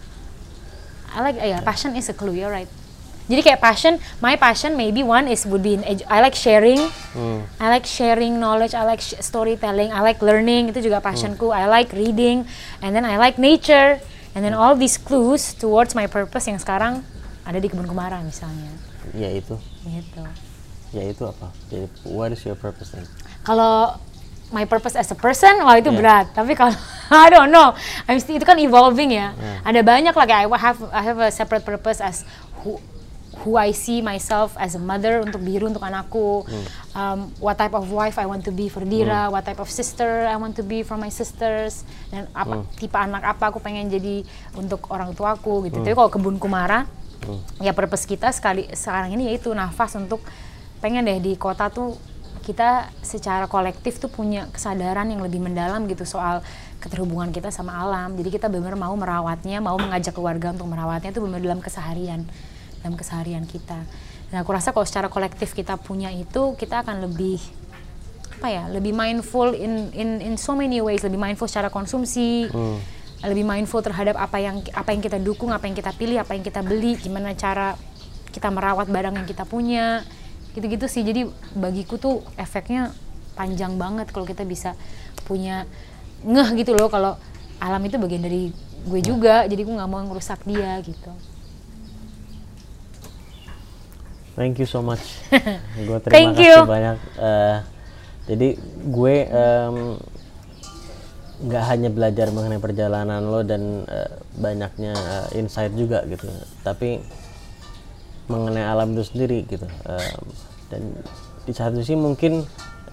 I like yeah, passion is a clue, you're right. Jadi kayak passion, my passion maybe one is would be in edu- I like sharing, I like sharing knowledge, I like sh- storytelling, I like learning itu juga passionku. I like reading, and then I like nature, and then all these clues towards my purpose yang sekarang ada di kebun kumara misalnya, Ya itu. gitu. Ya itu apa? Jadi what is your purpose then? Kalau my purpose as a person, wah itu Yeah. berat. Tapi kalau <laughs> I don't know, I'm still, itu kan evolving ya. Ada banyak lah kayak I have I have a separate purpose as who who I see myself as a mother untuk biru untuk anakku. Um, what type of wife I want to be for Dira, what type of sister I want to be for my sisters, dan apa tipe anak apa aku pengen jadi untuk orang tuaku gitu. Tapi kalau kebun kumara, ya purpose kita sekali sekarang ini yaitu nafas untuk pengen deh di kota tuh kita secara kolektif tuh punya kesadaran yang lebih mendalam gitu soal keterhubungan kita sama alam. Jadi kita benar mau merawatnya, mau mengajak keluarga untuk merawatnya itu benar dalam keseharian, dalam keseharian kita. Dan aku rasa kalau secara kolektif kita punya itu, kita akan lebih apa ya, lebih mindful in in in so many ways, lebih mindful secara konsumsi, lebih mindful terhadap apa yang apa yang kita dukung, apa yang kita pilih, apa yang kita beli, gimana cara kita merawat barang yang kita punya. Gitu-gitu sih. Jadi bagiku tuh efeknya panjang banget kalau kita bisa punya ngeh gitu loh kalau alam itu bagian dari gue juga. Jadi gue nggak mau ngerusak dia gitu Thank you so much. <laughs> gue terima Thank kasih you. banyak. Eh, jadi gue nggak hanya belajar mengenai perjalanan lo dan eh, banyaknya eh, insight juga gitu, tapi mengenai alam itu sendiri gitu. Em, dan di satu sisi mungkin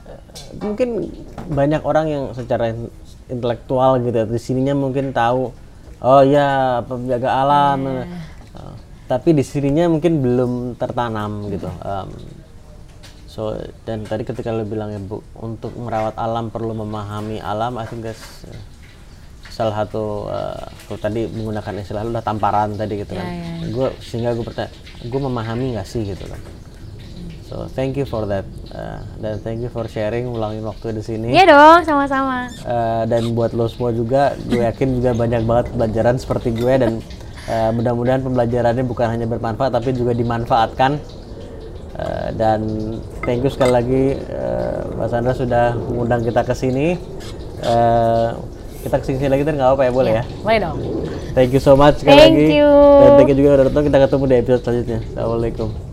eh, mungkin banyak orang yang secara in- intelektual gitu di sininya mungkin tahu oh ya penjaga alam eh, tapi di sininya mungkin belum tertanam gitu Em, so dan tadi ketika lo bilang ya bu untuk merawat alam perlu memahami alam I think that's eh, salah satu eh, kalau tadi menggunakan istilah lu udah tamparan tadi gitu kan. Ya, gue sehingga gue bertanya gue memahami nggak sih gitu kan? So thank you for that Eh, dan thank you for sharing ulangin waktu di sini. Iya dong sama-sama. Eh, dan buat lo semua juga gue yakin juga banyak banget pelajaran seperti gue dan eh, mudah-mudahan pembelajarannya bukan hanya bermanfaat tapi juga dimanfaatkan. Eh, dan thank you sekali lagi eh, Mas Andra sudah mengundang kita ke sini. Eh, kita ke sini lagi kan nggak apa-apa ya boleh ya? boleh dong. Thank you so much sekali Thank lagi. you. dan thank you juga udah datang. Kita ketemu di episode selanjutnya. Assalamualaikum